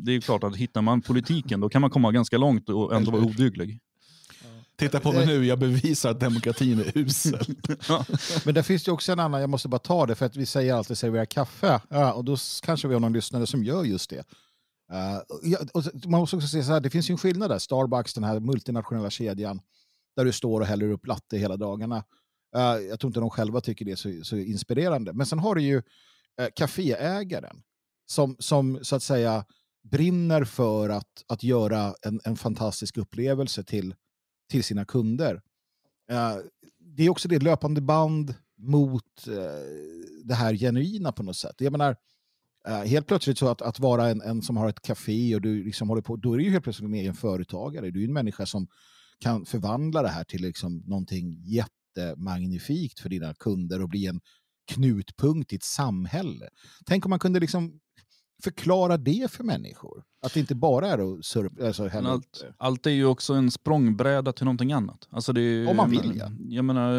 det är klart att hittar man politiken då kan man komma ganska långt och ändå vara oduglig. Titta på mig nu, jag bevisar att demokratin är usel. <laughs> Men det finns ju också en annan, jag måste bara ta det, för att vi säger alltid servera kaffe. Ja, och då kanske vi har någon lyssnare som gör just det. Uh, man måste också se så här, det finns ju en skillnad där. Starbucks, den här multinationella kedjan, där du står och häller upp latte hela dagarna. Uh, jag tror inte de själva tycker det är så, så inspirerande. Men sen har du ju uh, kaféägaren som, som så att säga brinner för att, att göra en, en fantastisk upplevelse till till sina kunder. Eh, det är också det löpande band mot eh, det här genuina på något sätt. Jag menar, eh, helt plötsligt så att, att vara en, en som har ett café och du liksom håller på, då är du ju helt plötsligt en egen företagare. Du är en människa som kan förvandla det här till liksom någonting jättemagnifikt för dina kunder och bli en knutpunkt i ett samhälle. Tänk om man kunde liksom förklara det för människor? Att det inte bara är att surpa, alltså allt, allt är ju också en språngbräda till någonting annat. Alltså det, om man vill ja. Jag menar,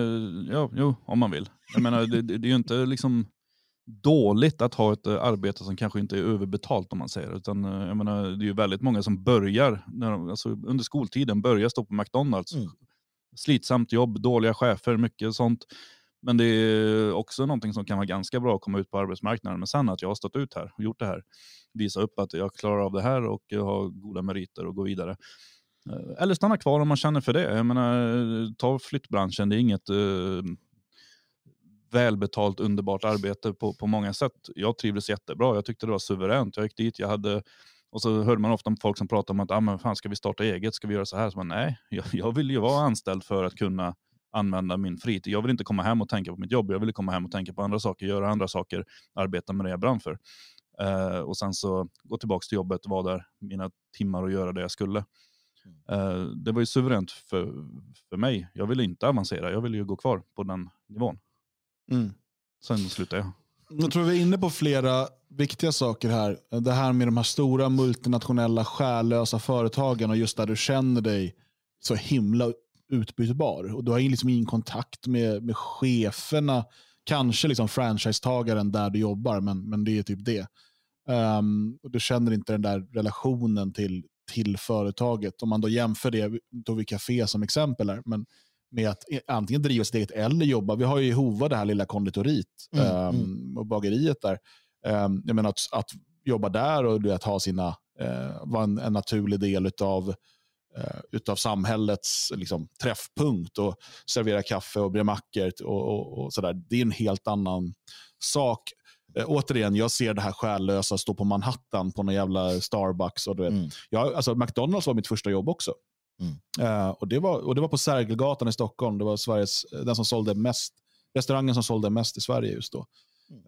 ja, jo, om man vill. Jag menar, det, det, det är ju inte liksom dåligt att ha ett eh, arbete som kanske inte är överbetalt om man säger. Utan, eh, jag menar, det är ju väldigt många som börjar, när de, alltså under skoltiden, börjar stå på McDonalds. Mm. Slitsamt jobb, dåliga chefer, mycket sånt. Men det är också någonting som kan vara ganska bra att komma ut på arbetsmarknaden. Men sen att jag har stått ut här och gjort det här. Visa upp att jag klarar av det här och jag har goda meriter och gå vidare. Eh, eller stanna kvar om man känner för det. Jag menar, ta flyttbranschen, det är inget uh, välbetalt underbart arbete på, på många sätt. Jag trivdes jättebra, jag tyckte det var suveränt. Jag gick dit, jag hade och så hörde man ofta om folk som pratade om att ah, men fan, ska vi starta eget, ska vi göra så här? Så man, nej, jag, jag vill ju vara anställd för att kunna använda min fritid. Jag vill inte komma hem och tänka på mitt jobb. Jag vill komma hem och tänka på andra saker, göra andra saker, arbeta med det jag brann för. Uh, och sen så gå tillbaka till jobbet, vara där mina timmar och göra det jag skulle. Uh, det var ju suveränt för, för mig. Jag ville inte avancera, jag ville ju gå kvar på den nivån. Mm. Sen slutade jag. Jag tror vi är inne på flera viktiga saker här. Det här med de här stora multinationella själlösa företagen och just där du känner dig så himla utbytbar. Och du har liksom ingen kontakt med, med cheferna. Kanske liksom franchisetagaren där du jobbar, men, men det är typ det. Um, och du känner inte den där relationen till, till företaget. Om man då jämför det, tog vi Café som exempel här, men med att antingen driva sitt eget eller jobba. Vi har ju i Hova det här lilla konditoriet mm, um, mm. och bageriet där. Um, jag menar att, att jobba där och att ha sina, uh, vara en, en naturlig del av eh, utav samhällets liksom, träffpunkt och servera kaffe och bre mackor och, och, och sådär. Det är en helt annan sak. Eh, återigen, jag ser det här själlösa stå på Manhattan på någon jävla Starbucks. Och du vet. Mm. Jag, alltså, McDonalds var mitt första jobb också. Mm. Eh, och, det var, och det var på Sergelgatan i Stockholm. Det var Sveriges, den som sålde mest, restaurangen som sålde mest i Sverige just då.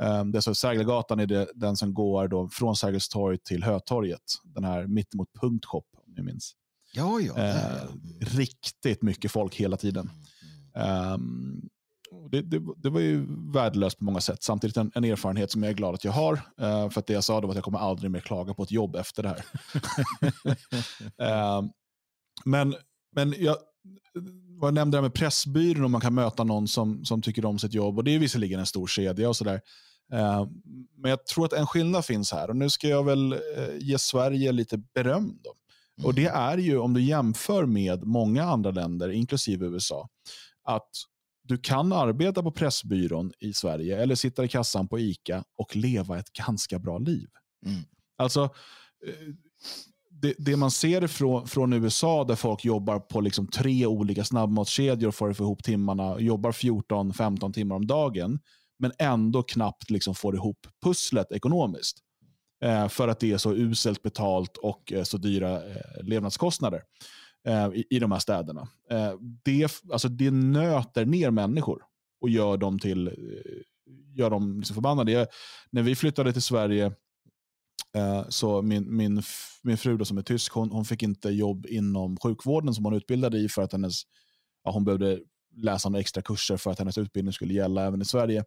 Mm. det är så Sergelgatan är det, den som går då från Sergels torg till Hötorget. Den här mittemot Punktshop, om ni minns. Ja, ja. Eh, riktigt mycket folk hela tiden. Um, det, det, det, var ju värdelöst på många sätt. Samtidigt en, en, erfarenhet som jag är glad att jag har. Uh, för att det jag sa då var att jag kommer aldrig mer klaga på ett jobb efter det här. uh, <laughs> men men jag, jag nämnde det här med Pressbyrån och man kan möta någon som, som tycker om sitt jobb. och Det är visserligen en stor kedja och sådär. Uh, men jag tror att en skillnad finns här. Och Nu ska jag väl uh, ge Sverige lite beröm. Då. Mm. Och det är ju, om du jämför med många andra länder, inklusive USA, att du kan arbeta på Pressbyrån i Sverige eller sitta i kassan på ICA och leva ett ganska bra liv. Mm. Alltså, eh, det, det, man ser från, från USA där folk jobbar på liksom tre olika snabbmatskedjor för att få ihop timmarna, jobbar 14-15 timmar om dagen, men ändå knappt liksom får ihop pusslet ekonomiskt. Eh, för att det är så uselt betalt och eh, så dyra eh, levnadskostnader eh, i, i de här städerna. Eh, det, alltså det nöter ner människor och gör dem till eh, gör dem liksom förbannade. Jag, när vi flyttade till Sverige eh, så min, min, min fru då, som är tysk, hon, hon fick inte jobb inom sjukvården som hon utbildade i för att hennes, ja, hon behövde läsa några extra kurser för att hennes utbildning skulle gälla även i Sverige.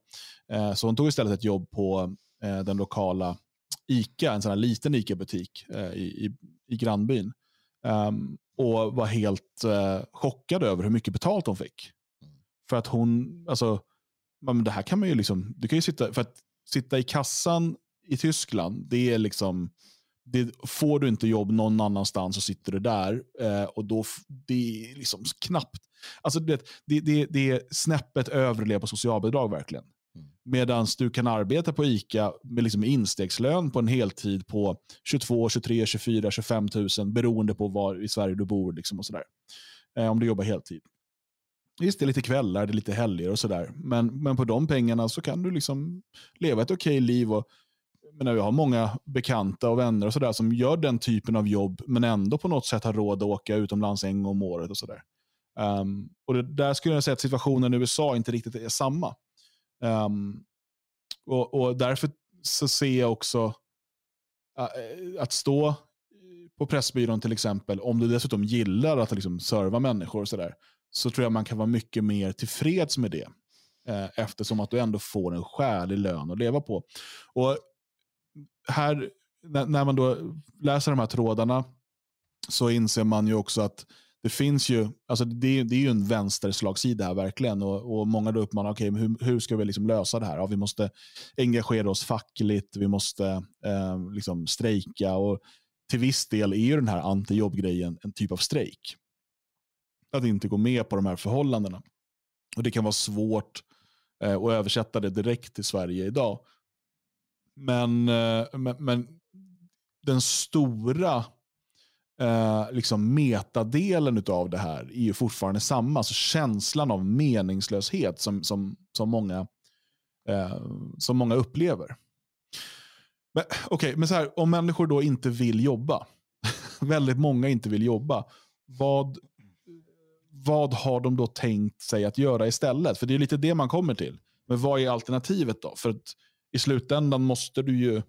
Eh, så hon tog istället ett jobb på den lokala ICA, en sån här liten ICA-butik eh, i, i, i grannbyn. Um, och var helt eh, chockad över hur mycket betalt hon fick. Mm. För att hon, alltså, men det här kan man ju liksom, du kan ju sitta, för att sitta i kassan i Tyskland, det är liksom, det, får du inte jobb någon annanstans så sitter du där. Eh, och då, det är liksom knappt, alltså det, det, det, det är snäppet över på socialbidrag verkligen. Mm. Medan du kan arbeta på ICA med liksom instegslön på en heltid på 22, 23, 24, 25 000 beroende på var i Sverige du bor. Liksom och sådär. Eh, om du jobbar heltid. Visst, det är lite kvällar, det är lite helger och sådär. Men, men på de pengarna så kan du liksom leva ett okej liv. Och, menar, jag har många bekanta och vänner och sådär som gör den typen av jobb men ändå på något sätt har råd att åka utomlands en gång om året. och sådär. Um, och det, Där skulle jag säga att situationen i USA inte riktigt är samma. Um, och, och, därför så ser jag också uh, att stå eh, på Pressbyrån till exempel, om du dessutom gillar att liksom serva människor och sådär, så tror jag man kan vara mycket mer tillfreds med det. Uh, eftersom att du ändå får en skälig lön att leva på. Och här, när, när man då läser de här trådarna så inser man ju också att det finns ju, alltså det, det är ju en vänsterslagsida här verkligen. Och, och många då uppmanar, okay, men hur, hur ska vi liksom lösa det här? Ja, vi måste engagera oss fackligt, vi måste eh, liksom strejka. Och till viss del är ju den här antijobbgrejen en typ av strejk. Att inte gå med på de här förhållandena. Och Det kan vara svårt eh, att översätta det direkt till Sverige idag. Men, eh, men, men den stora eh, liksom metadelen av det här är ju fortfarande samma. Alltså känslan av meningslöshet som, som, som, många, eh, som många upplever. Men, okay, men så här, om människor då inte vill jobba, <laughs> väldigt många inte vill jobba, vad, vad har de då tänkt sig att göra istället? För det är lite det man kommer till. Men vad är alternativet då? För att i slutändan måste du ju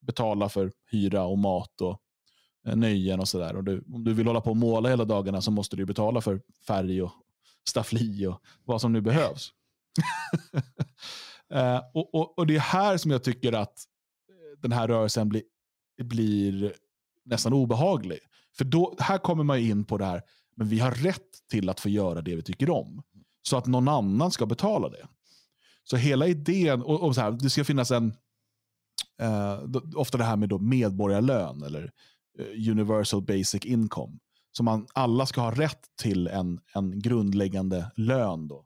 betala för hyra och mat och Eh, nöjen och sådär. Om du vill hålla på och måla hela dagarna så måste du betala för färg och staffli och vad som nu behövs. <laughs> Eh, och, och, och, Det är här som jag tycker att eh, den här rörelsen blir, blir nästan obehaglig. För då, här kommer man in på det här, men vi har rätt till att få göra det vi tycker om. Så att någon annan ska betala det. Så hela idén, och, och så här, det ska finnas en, eh, ofta det här med då medborgarlön eller Eh, Eh, universal basic income. Så man, alla ska ha rätt till en, en grundläggande lön. Då.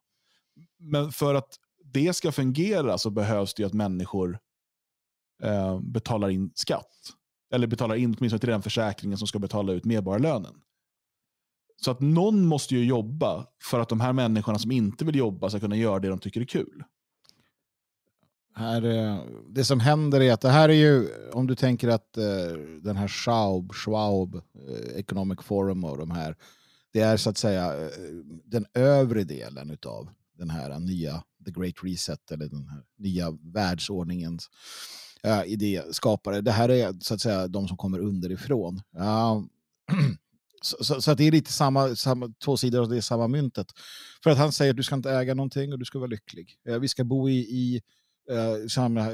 Men för att det ska fungera så behövs det att människor eh, betalar in skatt. Eller betalar in åtminstone till den försäkringen som ska betala ut medborgarlönen. Så att någon måste ju jobba för att de här människorna som inte vill jobba ska kunna göra det de tycker är kul. Här, eh, det som händer är att det här är ju, om du tänker att eh, den här Schaub, Schwab eh, Economic Forum och de här, det är så att säga den övre delen av den här nya The Great Reset eller den här nya världsordningens uh, idéskapare. Det här är så att säga de som kommer underifrån. <clears throat> så, så, så, att det är lite samma, samma, två sidor av det samma myntet. För att han säger att du ska inte äga någonting och du ska vara lycklig. vi ska bo i, i eh, samla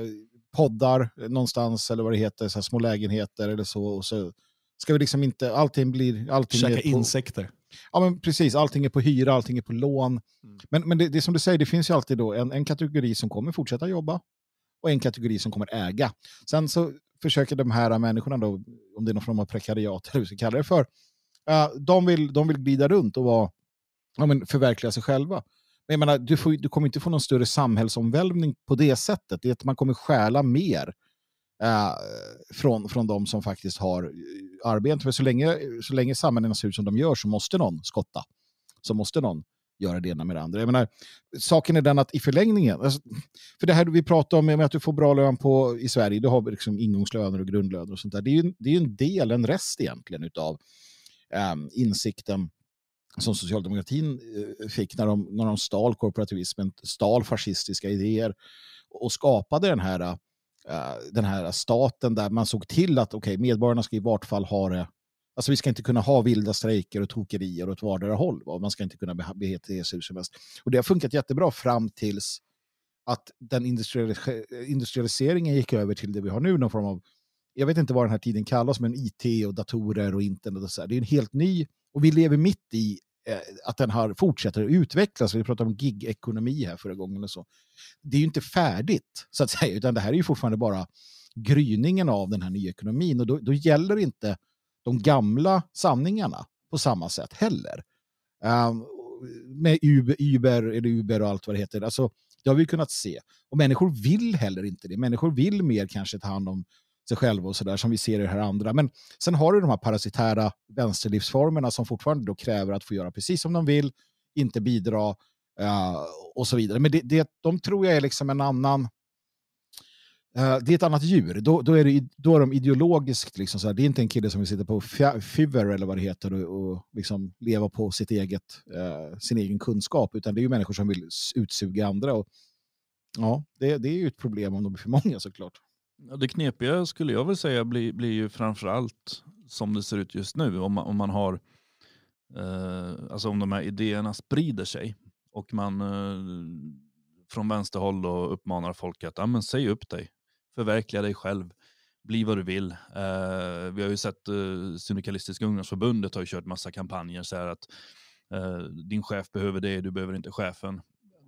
poddar någonstans eller vad det heter, så små lägenheter eller så. Och så ska vi liksom inte, allting blir... Allting Käka på, insekter. Ja men precis, allting är på hyra, allting är på lån. Mm. Men, men det, det som du säger, det finns ju alltid då en, en kategori som kommer fortsätta jobba och en kategori som kommer äga. Sen så försöker de här människorna då, om det är någon form av prekariat <laughs> eller hur vi ska kalla det för, uh, de, vill, de vill glida runt och vara, ja, men förverkliga sig själva. Men jag menar, du, får, du kommer inte få någon större samhällsomvälvning på det sättet. Det är att man kommer stjäla mer eh, från, från de som faktiskt har eh, arbete. För så länge, så länge samhällena ser ut som de gör så måste någon skotta. Så måste någon göra det ena med det andra. Jag menar, saken är den att i förlängningen, alltså, för det här vi pratar om med att du får bra lön på, i Sverige, du har liksom ingångslöner och grundlöner och sånt där. Det är ju, det är en del, en rest egentligen utav um, insikten som socialdemokratin eh, fick när de, när de stal korporativismen, stal fascistiska idéer och skapade den här, eh, den här staten där man såg till att okay, medborgarna ska i vart fall ha det Alltså vi ska inte kunna ha vilda strejker och tokerier åt vardera håll. Va? Man ska inte kunna bete sig hur som helst. Och det har funkat jättebra fram tills att den industrialiseringen gick över till det vi har nu, någon form av, jag vet inte vad den här tiden kallas, men IT och datorer och internet och så. Här. Det är en helt ny, och vi lever mitt i eh, att den har fortsätter att utvecklas. Vi pratade om gig-ekonomi här förra gången och så. Det är ju inte färdigt, så att <laughs> säga, utan det här är ju fortfarande bara gryningen av den här nya ekonomin och då, då gäller inte de gamla sanningarna på samma sätt heller. Um, med Uber, Uber, eller Uber och allt vad det heter. Alltså, det har vi kunnat se. Och människor vill heller inte det. Människor vill mer kanske ta hand om sig själva och sådär som vi ser i det här andra. Men sen har du de här parasitära vänsterlivsformerna som fortfarande då kräver att få göra precis som de vill, inte bidra uh, och så vidare. Men det, det, de tror jag är liksom en annan Uh, det är ett annat djur. Då, då, är, det, då är de ideologiskt, liksom så här, det är inte en kille som vill sitta på Fiverr eller vad det heter och, och liksom leva på sitt eget, uh, sin egen kunskap, utan det är ju människor som vill utsuga andra. Och, ja, det, det är ju ett problem om de är för många såklart. Ja, det knepiga skulle jag väl säga blir, blir ju framförallt som det ser ut just nu, om man, om man har, eh, alltså om de här idéerna sprider sig och man eh, från vänsterhåll då uppmanar folk att ah, men säg upp dig förverkliga dig själv, bli vad du vill. Eh, vi har ju sett eh, Syndikalistiska ungdomsförbundet har ju kört massa kampanjer så här att eh, din chef behöver det, du behöver inte chefen.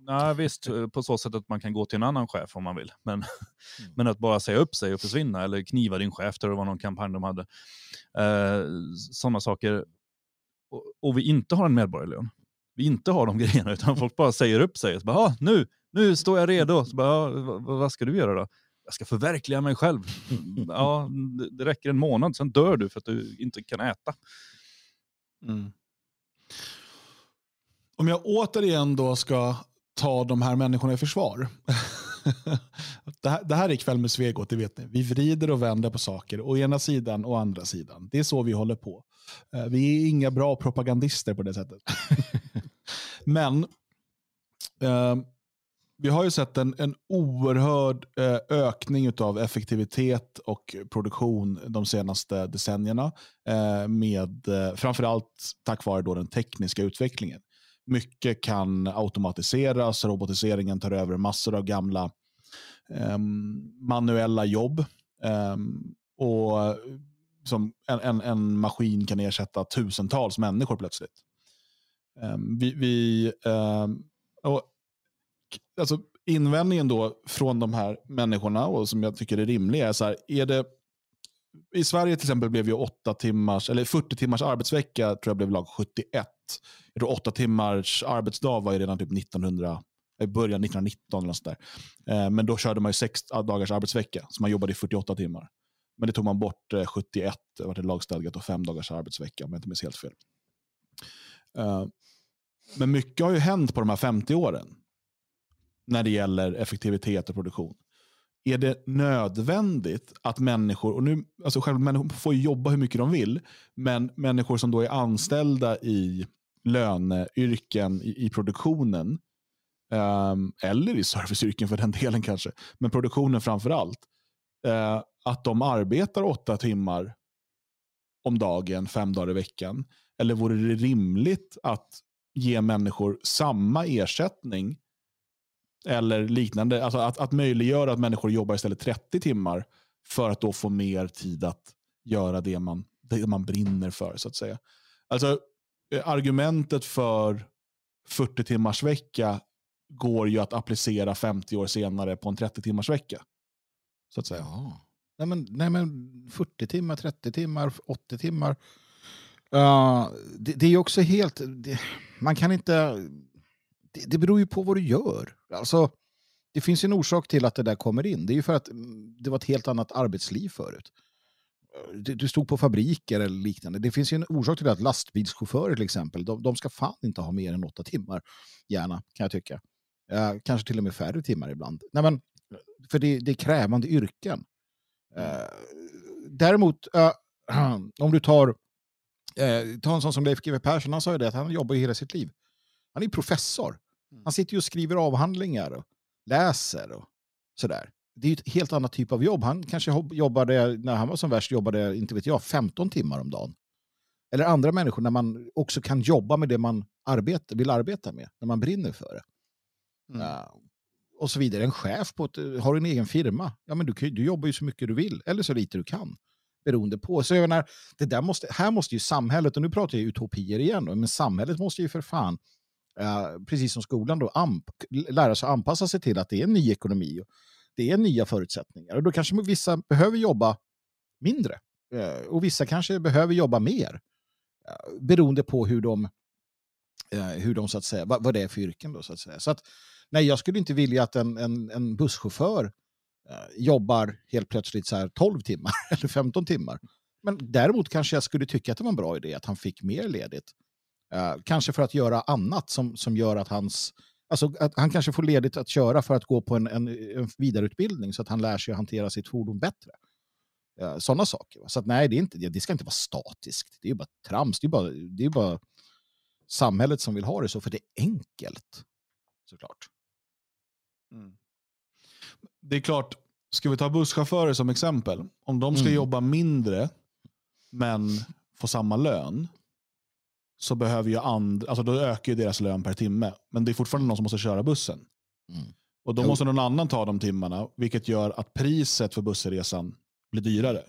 Nej, visst, på så sätt att man kan gå till en annan chef om man vill. Men, mm. men att bara säga upp sig och försvinna eller kniva din chef, det var någon kampanj de hade. Uh, Sådana saker. Och, och, vi inte har en medborgarlön. Vi inte har de <laughs> grejerna, utan folk bara säger upp sig. Så bara, ah, nu, nu står jag redo. Så bara, ah, vad, vad ska du göra då? jag ska förverkliga mig själv. <laughs> Ja, det räcker en månad, sen dör du för att du inte kan äta. Mm. Om jag återigen då ska ta de här människorna i försvar. <laughs> det, här, det här är kväll med Svegot, det vet ni. Vi vrider och vänder på saker, å ena sidan och andra sidan. Det är så vi håller på. Eh, vi är inga bra propagandister på det sättet. <laughs> Men eh, vi har ju sett en, en oerhörd eh, ökning av effektivitet och produktion de senaste decennierna. Eh, med, eh, framförallt tack vare då den tekniska utvecklingen. Mycket kan automatiseras, robotiseringen tar över massor av gamla um, manuella jobb. Um, och som en, en, en, maskin kan ersätta tusentals människor plötsligt. Um, vi, vi och alltså, invändningen då från de här människorna, och som jag tycker är rimlig, är så här, är det i Sverige till exempel blev ju 8 timmars, eller 40 timmars arbetsvecka tror jag blev lag 71. Jag tror åtta timmars arbetsdag var ju redan typ 1900, i början 1919 eller sådär. Eh, men då körde man ju sex dagars arbetsvecka, så man jobbade i 48 timmar. Men det tog man bort eh, 71, det var det lagstadgat och fem dagars arbetsvecka om jag inte minns helt fel. Eh, men mycket har ju hänt på de här 50 åren när det gäller effektivitet och produktion. Är det nödvändigt att människor, och nu, alltså själva människor får jobba hur mycket de vill, men människor som då är anställda i löneyrken i, i produktionen, um, eller i serviceyrken för den delen kanske, men produktionen framför allt, uh, att de arbetar åtta timmar om dagen, fem dagar i veckan? Eller vore det rimligt att ge människor samma ersättning eller liknande. Alltså att, att möjliggöra att människor jobbar istället 30 timmar för att då få mer tid att göra det man, det man brinner för. så att säga. Alltså eh, Argumentet för 40 timmars vecka går ju att applicera 50 år senare på en 30 timmars vecka. Så att säga. Ja. Nej, men, nej, men 40 timmar, 30 timmar, 80 timmar. Uh, det, det, är också helt... Det, man kan inte det, det beror ju på vad du gör. Alltså, det finns en orsak till att det där kommer in. Det är ju för att mm, det var ett helt annat arbetsliv förut. du, du stod på fabriker eller liknande. Det finns ju en orsak till att lastbilschaufförer till exempel, de, de ska fan inte ha mer än åtta timmar. Gärna, kan jag tycka. Uh, kanske till och med färre timmar ibland. Nej, men, för det, det är krävande yrken. Uh, däremot, uh, <clears throat> om du tar, uh, tar en sån som Leif GW Persson, han sa ju det att han jobbar ju hela sitt liv. Han är professor. Han sitter ju och skriver avhandlingar och läser och sådär. Det är ju ett helt annat typ av jobb. Han kanske jobbade, när han var som värst, jobbade, inte vet jag, 15 timmar om dagen. Eller andra människor när man också kan jobba med det man arbeta, vill arbeta med, när man brinner för det. Mm. Uh, och så vidare. En chef på ett, har en egen firma, ja men du, du jobbar ju så mycket du vill, eller så lite du kan. Beroende på. Så jag menar, det där måste, här måste ju samhället, och nu pratar jag utopier igen, men samhället måste ju för fan Eh, precis som skolan, då, amp, lära sig att anpassa sig till att det är en ny ekonomi. Och det är nya förutsättningar. Och då kanske vissa behöver jobba mindre. Eh, och vissa kanske behöver jobba mer. Eh, beroende på hur de, eh, hur de så att säga, vad, vad det är för yrken. Då, så att säga. Så att, nej, jag skulle inte vilja att en, en, en busschaufför jobbar helt plötsligt så här 12 timmar <laughs> eller 15 timmar. Men däremot kanske jag skulle tycka att det var en bra idé att han fick mer ledigt Uh, kanske för att göra annat som, som gör att hans... Alltså att han kanske får ledigt att köra för att gå på en, en, en vidareutbildning så att han lär sig att hantera sitt fordon bättre. Uh, Sådana saker. Så att, nej, det, är inte, det ska inte vara statiskt. Det är bara trams. Det är bara, det är bara samhället som vill ha det så, för det är enkelt. Såklart. Mm. Det är klart, ska vi ta busschaufförer som exempel? Om de ska mm. jobba mindre men få samma lön, så behöver ju and, alltså då ökar ju deras lön per timme. Men det är fortfarande någon som måste köra bussen. Mm. Och då jo. måste någon annan ta de timmarna, vilket gör att priset för bussresan blir dyrare.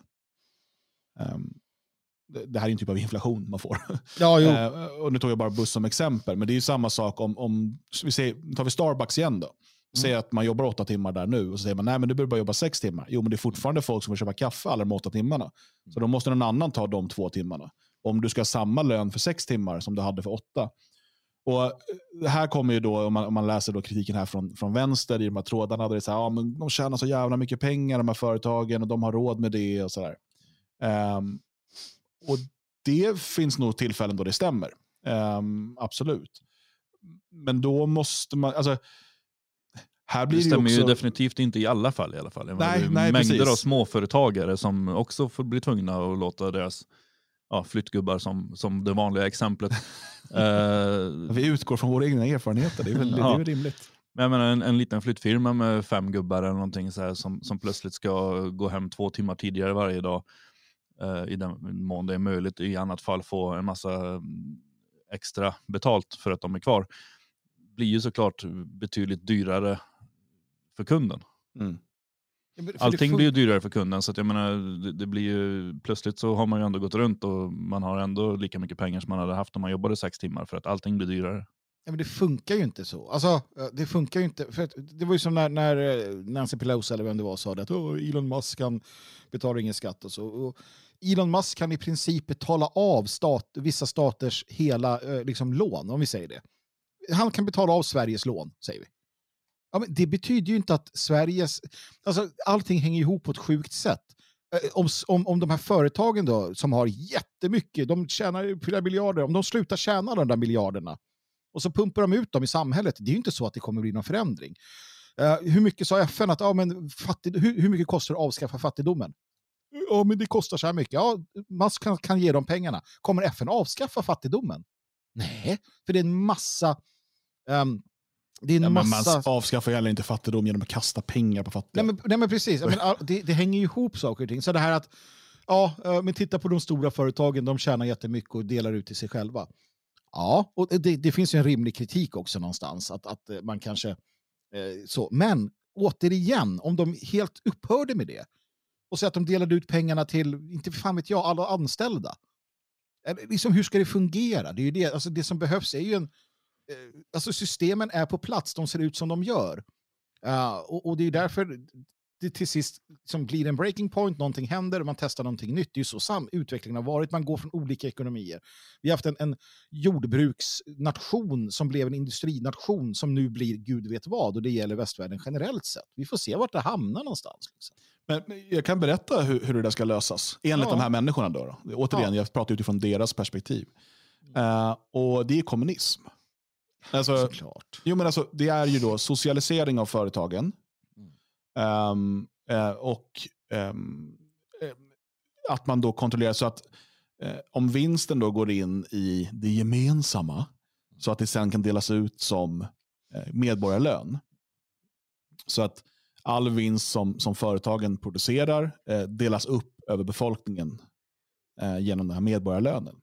Um, det, det här är en typ av inflation man får. <laughs> Ja, uh, och nu tog jag bara buss som exempel, men det är ju samma sak om, om vi säger, tar vi Starbucks igen då. Mm. Säger att man jobbar åtta timmar där nu och så säger man nej men du behöver bara jobba sex timmar. Jo men det är fortfarande folk som vill köpa kaffe alla de åtta timmarna. Så då måste någon annan ta de två timmarna om du ska ha samma lön för sex timmar som du hade för åtta. Och eh, här kommer ju då, om man, om man läser då kritiken här från, från vänster i de här trådarna, där det är så här, ja, men de tjänar så jävla mycket pengar de här företagen och de har råd med det och sådär. Um, och det finns nog tillfällen då det stämmer. Um, absolut. Men då måste man, alltså, här blir det stämmer det också... ju definitivt inte i alla fall i alla fall. Nej, det är nej, mängder precis. av småföretagare som också får bli tvungna att låta deras ja, flyttgubbar som, som det vanliga exemplet. uh, <laughs> vi utgår från våra egna erfarenheter, det är väl, ja. det är rimligt. Men jag menar, en, en liten flyttfirma med fem gubbar eller någonting så här, som, som plötsligt ska gå hem två timmar tidigare varje dag uh, i den mån det är möjligt. I annat fall få en massa mm, extra betalt för att de är kvar. blir ju såklart betydligt dyrare för kunden. Mm. Allting blir ju dyrare för kunden så jag menar, det, det, blir ju, plötsligt så har man ju ändå gått runt och man har ändå lika mycket pengar som man hade haft om man jobbade sex timmar för att allting blir dyrare. Ja, men det funkar ju inte så. Alltså, det funkar ju inte. För det var ju som när, när eh, Nancy Pelosi eller vem det var sa det att Elon Musk kan betala ingen skatt och så. Och Elon Musk kan i princip betala av stat, vissa staters hela eh, liksom, lån, om vi säger det. Han kan betala av Sveriges lån, säger vi. Ja, men det betyder ju inte att Sveriges... Alltså, allting hänger ihop på ett sjukt sätt. Eh, om, om, om de här företagen då, som har jättemycket, de tjänar flera miljarder, om de slutar tjäna de där miljarderna och så pumpar de ut dem i samhället, det är ju inte så att det kommer bli någon förändring. Uh, hur mycket sa FN att, ja, men fattig, hur, hur mycket kostar det att avskaffa fattigdomen? Ja, men det kostar så här mycket. Ja, man kan, kan ge dem pengarna. Kommer FN avskaffa fattigdomen? Nej, för det är en massa um, det är en ja, massa... Man avskaffar heller inte fattigdom genom att kasta pengar på fattiga. Nej men, nej, men precis, men, det, det, hänger ju ihop saker och ting. Så det här att, ja, men titta på de stora företagen, de tjänar jättemycket och delar ut till sig själva. Ja, och det, det finns ju en rimlig kritik också någonstans, att, att eh, man kanske... Eh, så. Men återigen, om de helt upphörde med det och så att de delade ut pengarna till, inte fan vet jag, alla anställda. Eh, liksom, hur ska det fungera? Det, är det, alltså, det som behövs är ju en Eh, alltså systemen är på plats, de ser ut som de gör. Uh, och, och, det är därför det till sist som blir en breaking point, någonting händer, man testar någonting nytt. Det är ju så sam utvecklingen har varit, man går från olika ekonomier. Vi har haft en, en jordbruksnation som blev en industrination som nu blir gud vet vad och det gäller västvärlden generellt sett. Vi får se vart det hamnar någonstans. Liksom. Men jag kan berätta hur, hur det där ska lösas, enligt Ja. de här människorna. Då, då. Återigen, Ja. jag pratar utifrån deras perspektiv. Eh, och det är kommunism. Alltså, Såklart. jo, men alltså, det är ju då socialisering av företagen. Mm. Ehm, eh, och eh, att man då kontrollerar så att eh, om vinsten då går in i det gemensamma så att det sen kan delas ut som eh, medborgarlön. Så att all vinst som, som företagen producerar delas upp över befolkningen genom den här medborgarlönen.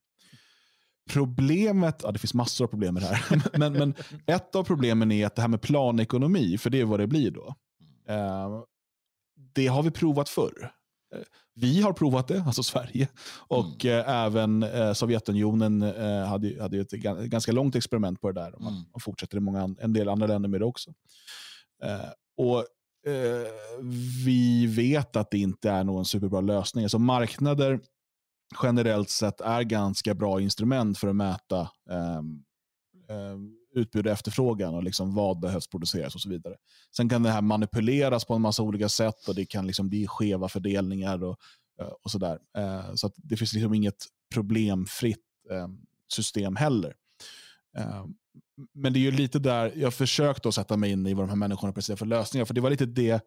Problemet, ja det finns massor av problem med det här, <laughs> men, men ett av problemen är att det här med planekonomi, för det är vad det blir då, eh, det har vi provat förr. Eh, Vi har provat det, alltså Sverige, och eh, även eh, Sovjetunionen eh, hade, hade ett ga- ganska långt experiment på det där. Och man, Mm. man fortsätter i många, en del andra länder med det också. Och Vi vet att det inte är någon superbra lösning. Alltså marknader generellt sett är ganska bra instrument för att mäta eh, utbud och efterfrågan och liksom vad behövs produceras och så vidare. Sen kan det här manipuleras på en massa olika sätt och det kan liksom bli skeva fördelningar och, eh, och sådär. Eh, Så att det finns liksom inget problemfritt eh, system heller. Eh, Men det är ju lite där, jag försökte att sätta mig in i vad de här människorna presenterar för lösningar, för det var lite det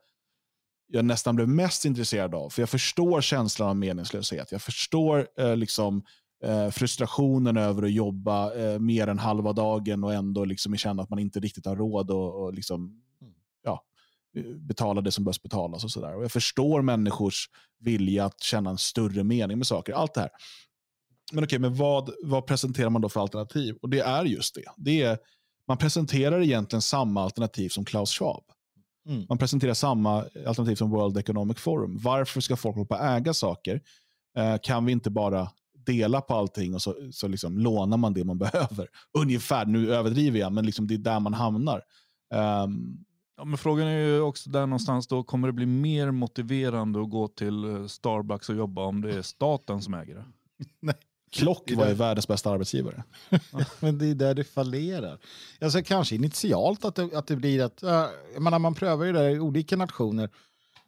jag nästan blev mest intresserad av. För jag förstår känslan av meningslöshet. Jag förstår eh, liksom, eh, frustrationen över att jobba eh, mer än halva dagen och ändå liksom känna att man inte riktigt har råd och, och liksom, ja, betala det som behövs betalas. och sådär. Och Jag förstår människors vilja att känna en större mening med saker. Allt det här. Men okej, men vad, vad presenterar man då för alternativ? Och det är just det. det är, man presenterar egentligen samma alternativ som Klaus Schwab. Mm. Man presenterar samma alternativ som World Economic Forum. Varför ska folk hålla på att äga saker? Eh, kan vi inte bara dela på allting och så, så liksom lånar man det man <laughs> behöver? Ungefär, nu överdriver jag, men liksom det är där man hamnar. Ehm, Ja, men frågan är ju också där någonstans då, kommer det bli mer motiverande att gå till eh, Starbucks och jobba om det är staten som äger det? <laughs> Klock var ju världens bästa arbetsgivare. Men det är där det fallerar. Alltså kanske initialt att det, att det blir att, jag menar, man prövar ju det i olika nationer.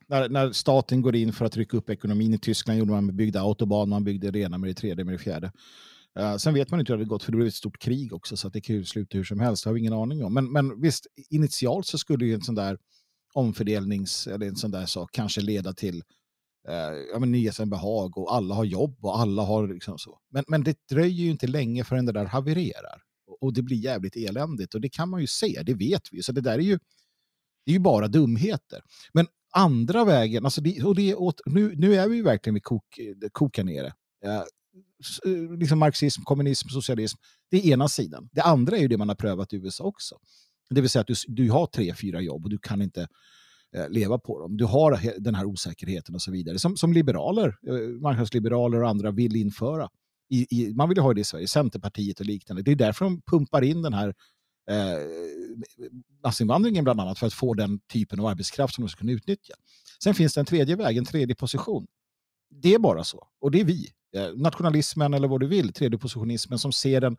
När, när staten går in för att rycka upp ekonomin i Tyskland gjorde man byggde autobahn, man byggde det ena med det tredje med det fjärde. Uh, sen vet man inte hur det har gått för det blev ett stort krig också så att det kan ju sluta hur som helst, det har vi ingen aning om. Men, men visst, initialt så skulle ju en sån där omfördelnings eller en sån där sak kanske leda till eh, ja, men nyhetsbehag och alla har jobb och alla har liksom så. Men, men det dröjer ju inte länge förrän det där havererar. Och- Och det blir jävligt eländigt och det kan man ju se, det vet vi ju. Så det där är ju, det är ju bara dumheter. Men andra vägen, alltså det, och det är åt, nu, nu är vi ju verkligen vid kok, koka nere. Eh, eh, liksom marxism, kommunism, socialism. Det är ena sidan. Det andra är ju det man har prövat i USA också. Det vill säga att du, du har tre, fyra jobb och du kan inte Eh, leva på dem. Du har den här osäkerheten och så vidare. Som, som liberaler, eh, marknadsliberaler och andra vill införa. I, i, man vill ju ha det i Sverige, Centerpartiet och liknande. Det är därför de pumpar in den här eh, massinvandringen bland annat för att få den typen av arbetskraft som de ska kunna utnyttja. Sen finns det en tredje väg, en tredje position. Det är bara så. Och det är vi. Eh, nationalismen eller vad du vill, tredje positionismen som ser en,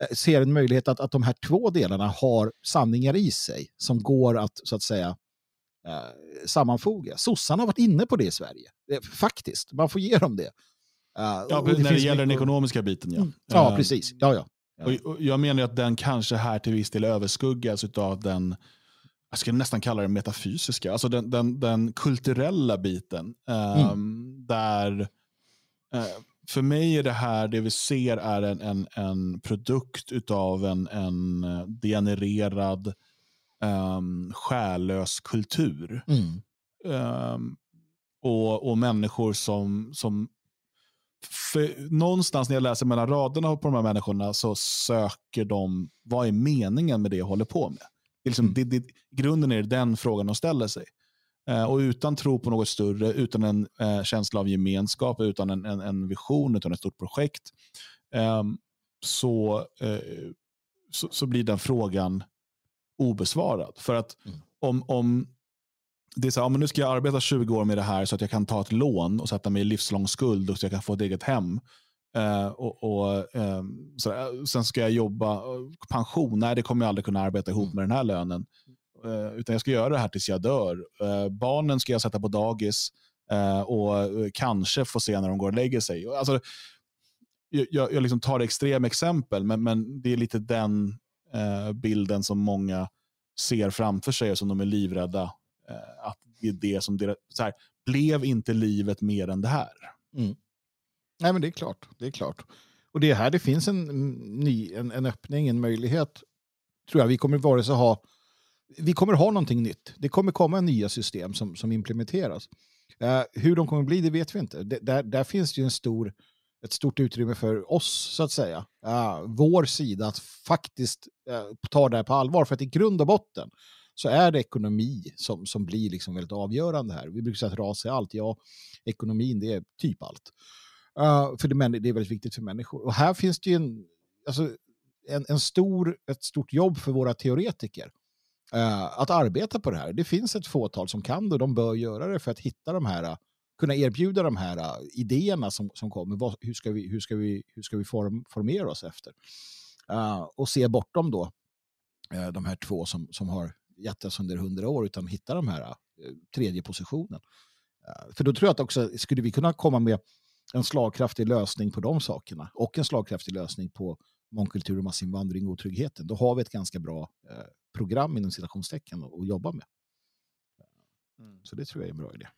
eh, ser en möjlighet att, att de här två delarna har sanningar i sig som går att så att säga sammanfoga. Sossarna har varit inne på det i Sverige. Eh, faktiskt, man får ge dem det. Eh, Ja, och när det gäller den ekonomiska biten, ja. Ja, Eh, precis. Ja, ja. Och, och jag menar att den kanske här till viss del överskuggas av den, jag skulle nästan kalla det metafysiska, alltså den, den, den kulturella biten. ehm, Där, eh, för mig är det här, det vi ser är en, en, en produkt av en, en eh, degenererad, um, själlös kultur. Mm. Ehm, och, och människor som, som för någonstans när jag läser mellan raderna på de här människorna så söker de, vad är meningen med det jag håller på med? Det är liksom, Mm. det, det, grunden är den frågan de ställer sig. Eh, och utan tro på något större, utan en eh, känsla av gemenskap, utan en, en, en vision, utan ett stort projekt, ehm, så, eh, så, så blir den frågan obesvarad. För att Mm. om, om det är så här, ja, men nu ska jag arbeta 20 år med det här så att jag kan ta ett lån och sätta mig i livslång skuld och så jag kan få ett eget hem. Eh, och, och, ehm, så, där. sen ska jag jobba, pension, nej det kommer jag aldrig kunna arbeta ihop Mm. med den här lönen. eh, utan jag ska göra det här tills jag dör. Eh, barnen ska jag sätta på dagis eh, och eh, kanske få se när de går och lägger sig. Alltså, jag, jag liksom tar extrema exempel, men, men det är lite den eh, bilden som många ser framför sig och som de är livrädda. Eh, att det är det som deras, så här, blev inte livet mer än det här? Mm. Nej, men det är klart. Det är klart. Och det är här det finns en, ny, en, en öppning, en möjlighet. Tror jag. Vi kommer vare sig ha vi kommer ha någonting nytt. Det kommer komma nya system som, som implementeras. Uh, hur de kommer bli, det vet vi inte. Det, där, där finns det ju en stor ett stort utrymme för oss, så att säga. Uh, vår sida att faktiskt uh, ta det här på allvar. För att i grund och botten så är det ekonomi som, som blir liksom väldigt avgörande här. Vi brukar säga att ras är allt. Ja, ekonomin det är typ allt. Uh, för det, det är väldigt viktigt för människor. Och här finns det ju en, alltså, en, en stor, ett stort jobb för våra teoretiker. Uh, att arbeta på det här. Det finns ett fåtal som kan det och de bör göra det för att hitta de här kunna erbjuda de här uh, idéerna som, som kommer. Vad, hur ska vi, hur ska vi, hur ska vi form, formera oss efter? Uh, och se bortom då uh, de här två som, som har oss under hundra år utan hitta de här tredje positionen. för då tror jag att också skulle vi kunna komma med en slagkraftig lösning på de sakerna och en slagkraftig lösning på mångkultur och massinvandring och otryggheten. Då har vi ett ganska bra program inom citationstecken att jobba med. Mm. Så det tror jag är en bra idé.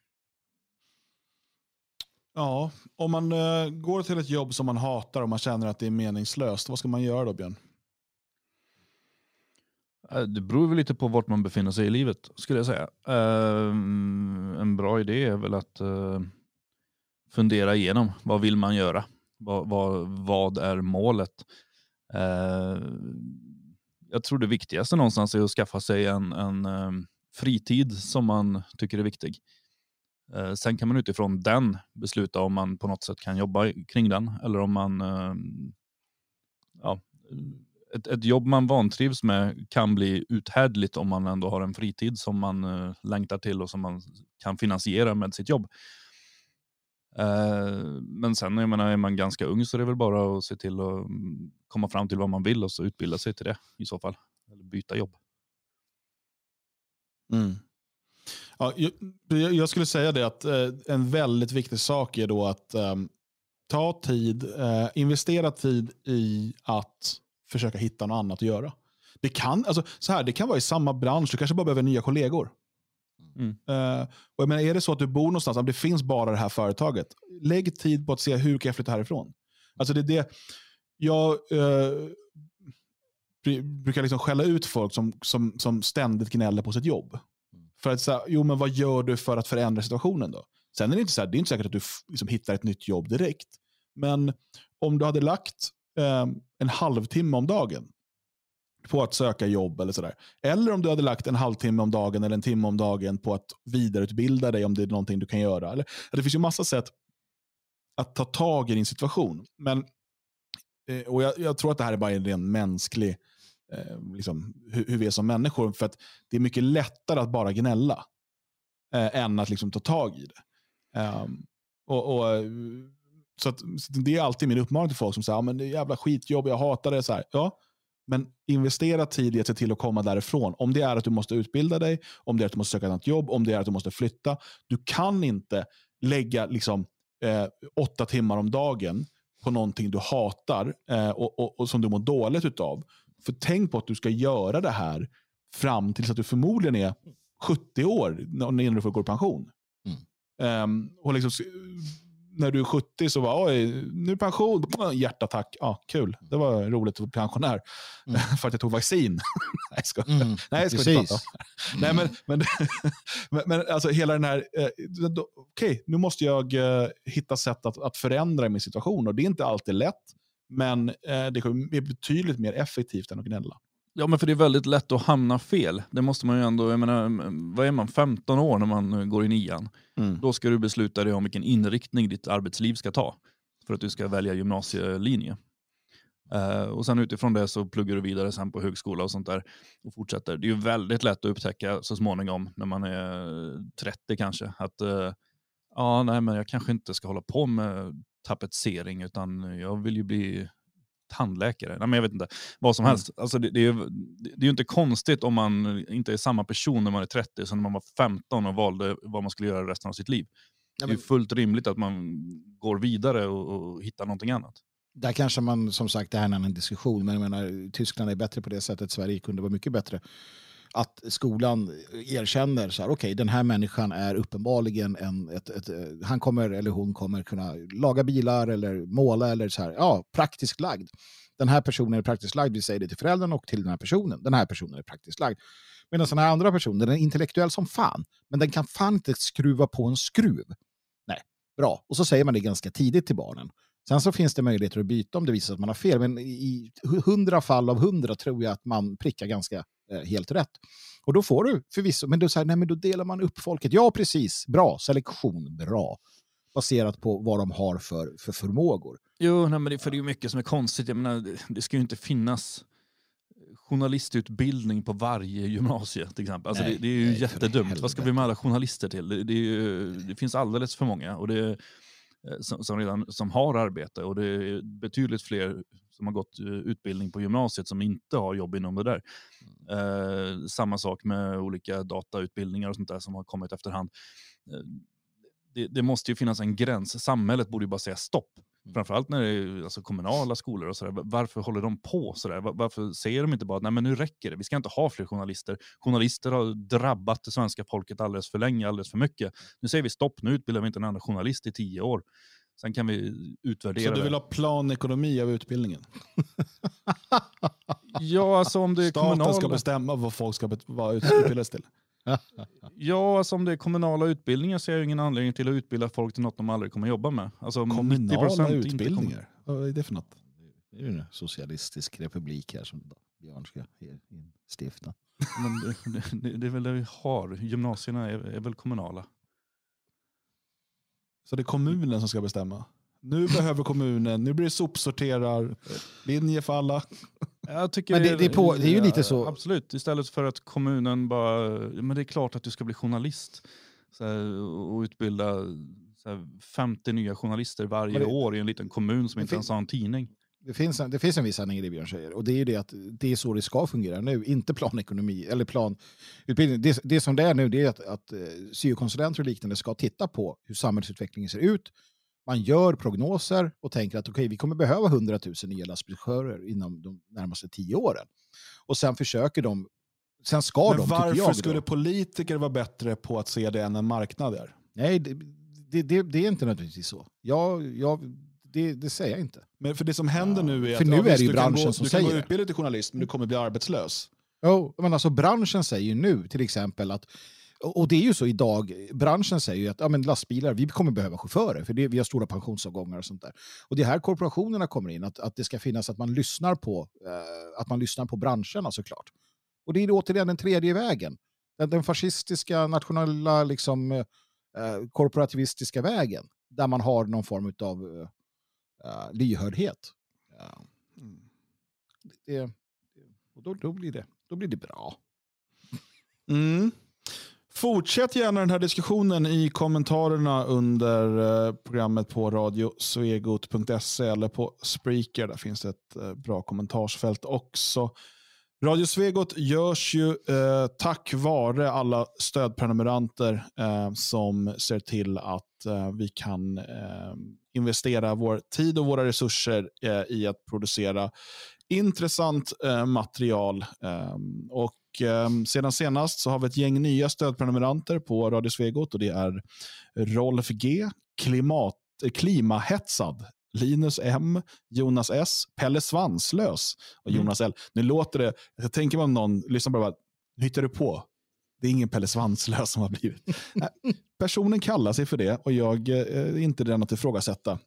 Ja, om man uh, går till ett jobb som man hatar och man känner att det är meningslöst, vad ska man göra då Björn? Eh, det beror väl lite på vart man befinner sig i livet skulle jag säga. Uh, en bra idé är väl att uh, fundera igenom vad vill man göra? Vad, vad, vad är målet? jag tror det viktigaste någonstans är att skaffa sig en, en fritid som man tycker är viktig. Eh, sen kan man utifrån den besluta om man på något sätt kan jobba kring den eller om man eh, ja, ett, ett jobb man vantrivs med kan bli uthärdligt om man ändå har en fritid som man eh, längtar till och som man kan finansiera med sitt jobb. Eh, men sen jag menar, är man ganska ung så är det väl bara att se till att mm, komma fram till vad man vill och så utbilda sig till det i så fall. Eller byta jobb. Mm. Ja, jag, jag, skulle säga det att eh, en väldigt viktig sak är då att eh, ta tid, eh, investera tid i att försöka hitta något annat att göra. Det kan, alltså, så här, det kan vara i samma bransch, du kanske bara behöver nya kollegor. Mm. Uh, och jag menar, är det så att du bor någonstans, det finns bara det här företaget, lägg tid på att se hur kan jag flytta härifrån. Alltså det är det, jag uh, brukar liksom skälla ut folk som, som, som ständigt gnäller på sitt jobb. För att säga, jo men vad gör du för att förändra situationen då? Sen är det inte, så här, det är inte säkert att du liksom hittar ett nytt jobb direkt. Men om du hade lagt eh, en halvtimme om dagen på att söka jobb eller sådär. Eller om du hade lagt en halvtimme om dagen eller en timme om dagen på att vidareutbilda dig om det är någonting du kan göra. Eller, det finns ju massa sätt att ta tag i din situation. Men, eh, och jag, jag, tror att det här är bara en ren mänsklig eh, liksom, hur, hur, vi är som människor. För att det är mycket lättare att bara gnälla eh, än att liksom, ta tag i det. Eh, och, och, så, att, så det är alltid min uppmaning till folk som säger att det är jävla skitjobb, jag hatar det. Så här. Ja, men investera tid i att se till att komma därifrån. Om det är att du måste utbilda dig, om det är att du måste söka ett annat jobb, om det är att du måste flytta. Du kan inte lägga liksom, eh, åtta timmar om dagen på någonting du hatar eh, och, och, och, som du mår dåligt av för tänk på att du ska göra det här fram tills att du förmodligen är 70 år när du får gå i pension. Mm. Um, och liksom, när du är 70 så var nu pension, hjärtattack, ja, kul. Det var roligt att bli pensionär. Mm. <laughs> för att jag tog vaccin. <laughs> Nej, jag ska, mm. Nej, jag ska inte prata om. Nej, men, men, <laughs> men, men alltså hela den här, eh, okej, okay, nu måste jag eh, hitta sätt att, att förändra min situation och det är inte alltid lätt. Men eh, det är betydligt mer effektivt än att gnälla. Ja, men för det är väldigt lätt att hamna fel. Det måste man ju ändå, jag menar, vad är man, 15 år när man eh, går i nian? Mm. Då ska du besluta dig om vilken inriktning ditt arbetsliv ska ta för att du ska välja gymnasielinje. Uh, och sen utifrån det så pluggar du vidare sen på högskola och sånt där och fortsätter. Det är ju väldigt lätt att upptäcka så småningom när man är 30 kanske att uh, ja, nej, men jag kanske inte ska hålla på med tapetsering utan jag vill ju bli tandläkare. Nej, men jag vet inte, vad som Mm. helst. Alltså, det, det, är, ju- det är inte konstigt om man inte är samma person när man är 30 som när man var 15 och valde vad man skulle göra resten av sitt liv. Ja, Det är men- ju fullt rimligt att man går vidare och, och hittar någonting annat. Där kanske man, som sagt, det här är en annan diskussion, men jag menar, Tyskland är bättre på det sättet, Sverige kunde vara mycket bättre. Att skolan erkänner så här, okej, den här människan är uppenbarligen en, ett, ett, eh, han kommer eller hon kommer kunna laga bilar eller måla eller så här, ja, praktiskt lagd. Den här personen är praktiskt lagd, vi säger det till föräldern och till den här personen. Den här personen är praktiskt lagd. Medan den här andra personen, den är intellektuell som fan, men den kan fan inte skruva på en skruv. Nej, bra. Och så säger man det ganska tidigt till barnen. Sen så finns det möjligheter att byta om det visar sig att man har fel, men i hundra fall av hundra tror jag att man prickar ganska helt rätt. Och då får du förvisso, men då, så här, nej, men då delar man upp folket. Ja, precis, bra, selektion, bra. Baserat på vad de har för, för förmågor. Jo, nej, men det, för det är ju mycket som är konstigt. Jag menar, det, ska ju inte finnas journalistutbildning på varje gymnasie till exempel. Alltså Nej, det, det är ju nej, jättedumt. Vad ska vi med alla journalister till? Det, det, ju, det finns alldeles för många och eh, som, som redan som har arbete och det är betydligt fler som har gått eh, utbildning på gymnasiet som inte har jobb inom det där. Eh, samma sak med olika datautbildningar och sånt där som har kommit efterhand. Eh, det, det måste ju finnas en gräns. Samhället borde ju bara säga stopp. Framförallt när det är alltså, kommunala skolor och sådär. Varför håller de på sådär? Var- Varför säger de inte bara att nej men nu räcker det, vi ska inte ha fler journalister. Journalister har drabbat det svenska folket alldeles för länge, alldeles för mycket. Nu säger vi stopp, nu utbildar vi inte en enda journalist i tio år. Sen kan vi utvärdera Så du vill det. ha planekonomi av utbildningen? <laughs> Ja, alltså om det är Staten ska kommunala... bestämma vad folk ska utbildade till. <laughs> Ja, alltså om det är kommunala utbildningar så är jag ingen anledning till att utbilda folk till något de aldrig kommer jobba med. Alltså om 90% Kommunala utbildningar? Vad är det för något? Det är ju en socialistisk republik här som Björn ska stifta. kommer- Men det, det, det är väl det vi har. Gymnasierna är, är väl kommunala. Så det är kommunen som ska bestämma? Nu behöver kommunen, nu blir det sopsorterar, linje för alla. Jag tycker Men det- det är på- det är ju lite så- Absolut, istället för att kommunen bara, men det är klart att du ska bli journalist så här, och utbilda så här, 50 nya journalister varje det- år i en liten kommun som inte ens har en tidning. Det finns, en, det finns en viss sanning i det Björn säger och det är ju det att det är så det ska fungera nu, inte planekonomi eller planutbildning. Det, det som det är nu det är att, att eh, syokonsulenter och liknande ska titta på hur samhällsutvecklingen ser ut. Man gör prognoser och tänker att okej, vi kommer behöva 100 000 nya lastbilschaufförer inom de närmaste tio åren. Och sen försöker de, sen ska Men de, varför jag, skulle då, politiker vara bättre på att se det än en marknad är? Nej, det, det, det, det är inte nödvändigtvis så. Jag, jag, det, det säger jag inte. Men för det som händer nu är För att nu ja, är det ju du kan branschen gå, som du kan gå säger det. utbildad till journalist men du kommer bli arbetslös. Jo, men alltså branschen säger ju nu till exempel att och och det är ju så idag, branschen säger ju att ja, men lastbilar, vi kommer behöva chaufförer för det, vi har stora pensionsavgångar och sånt där. Och det är här korporationerna kommer in, att, att det ska finnas att man lyssnar på, eh, att man lyssnar på branscherna såklart. Och det är återigen den tredje vägen. Den, den fascistiska, nationella, liksom, eh, korporativistiska vägen. Där man har någon form av uh, lyhördhet. Ja. Mm. Det, och då, då, blir det, då blir det bra. Mm. Fortsätt gärna den här diskussionen i kommentarerna under eh, programmet på radiosvegot.se eller på Spreaker. Där finns det ett eh, bra kommentarsfält också. Radio Svegot görs ju eh, tack vare alla stödprenumeranter eh, som ser till att eh, vi kan eh, investera vår tid och våra resurser eh, i att producera intressant eh, material. Eh, och eh, sedan senast så har vi ett gäng nya stödprenumeranter på Radio Svegot och det är Rolf G, Klimat, eh, Klimahetsad, Linus M, Jonas S, Pelle Svanslös och Mm. Jonas L. Nu låter det, jag tänker om någon lyssnar bara, nu hittar du på. Det är ingen Pelle Svanslös som har blivit. <laughs> Personen kallar sig för det och jag eh, är inte den att ifrågasätta.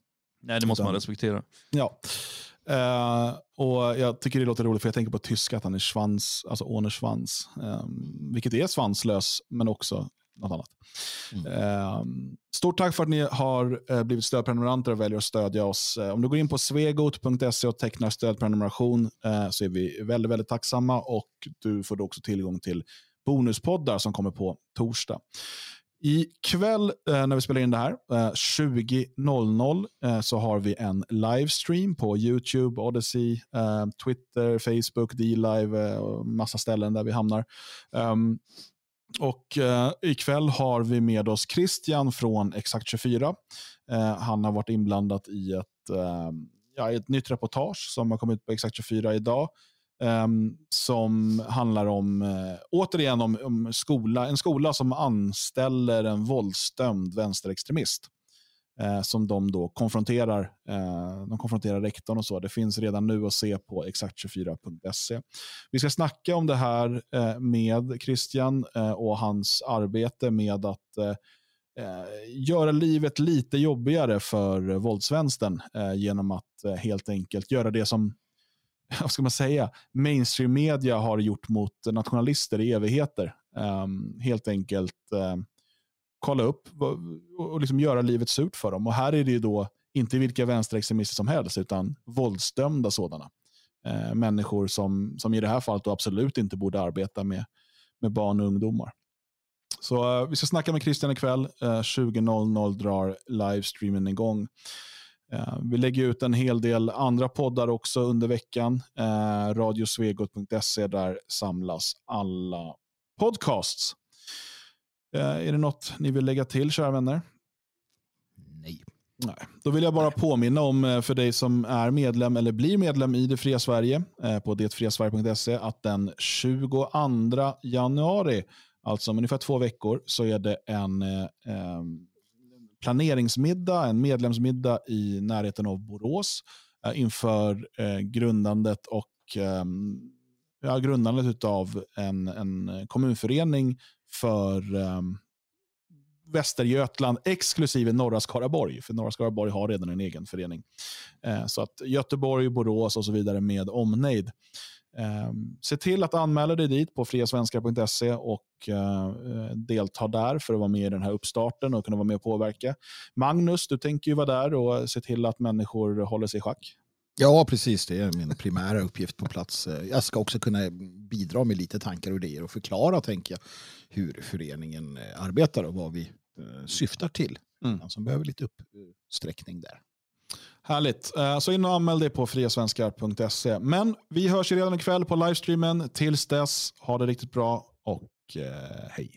Nej, det måste man Utan- respektera. Ja. Eh, och Jag tycker det låter roligt för jag tänker på tyska att han är svans, alltså Åner Svans. Um, vilket är svanslös men också något annat. Mm. Eh, stort tack för att ni har eh, blivit stödprenumeranter och väljer att stödja oss. Eh, om du går in på svegot.se och tecknar stödprenumeration eh, så är vi väldigt, väldigt tacksamma och du får då också tillgång till bonuspoddar som kommer på torsdag. I kväll eh, när vi spelar in det här, eh, 20.00, eh, så har vi en livestream på YouTube, Odyssey, Twitter, Facebook, D-Live och massa ställen där vi hamnar. Ehm, och eh, ikväll har vi med oss Christian från Exakt 24. Han har varit inblandad i ett, ja, ett nytt reportage som har kommit ut på Exakt 24 idag. Um, som handlar om, uh, återigen om, om, skola, en skola som anställer en våldsdömd vänsterextremist. Uh, som de då konfronterar, uh, de konfronterar rektorn och så. Det finns redan nu att se på exakt24.se. Vi ska snacka om det här med Christian och hans arbete med att göra livet lite jobbigare för våldsvänstern genom att helt enkelt göra det som <laughs> vad ska man säga, mainstream media har gjort mot nationalister i evigheter. Um, helt enkelt um, kolla upp och, och liksom göra livet surt för dem. Och här är det ju då inte vilka vänsterextremister som helst, utan våldsdömda sådana. Uh, människor som, som i det här fallet absolut inte borde arbeta med, med barn och ungdomar. Så uh, vi ska snacka med Christian ikväll. Eh, uh, 20.00 drar livestreamen igång. Eh, vi lägger ut en hel del andra poddar också under veckan. Eh, radiosvegot.se, där samlas alla podcasts. Eh, är det något ni vill lägga till, kära vänner? Nej. Nej. Då vill jag bara påminna om för dig som är medlem eller blir medlem i Det Fria Sverige på detfriasverige.se att den 22 januari, alltså om ungefär två veckor, så är det en eh, planeringsmiddag, en medlemsmiddag i närheten av Borås eh, inför eh, grundandet och ehm, ja, grundandet av en, en kommunförening för ehm, Västergötland exklusive norra Skaraborg. För norra Skaraborg har redan en egen förening. Eh, så att Göteborg, Borås och så vidare med omnejd. Eh, se till att anmäla dig dit på friasvenskar.se och eh, delta där för att vara med i den här uppstarten och kunna vara med och påverka. Magnus, du tänker ju vara där och se till att människor håller sig i schack. Ja, precis. Det är min primära uppgift på plats. Jag ska också kunna bidra med lite tankar och idéer och förklara, tänker jag, hur föreningen arbetar och vad vi eh, syftar till. Mm. Som behöver lite uppsträckning där. Härligt. Eh, så in och anmäl dig på friasvenskar.se. Men vi hörs redan ikväll på livestreamen. Tills dess, ha det riktigt bra och eh, hej.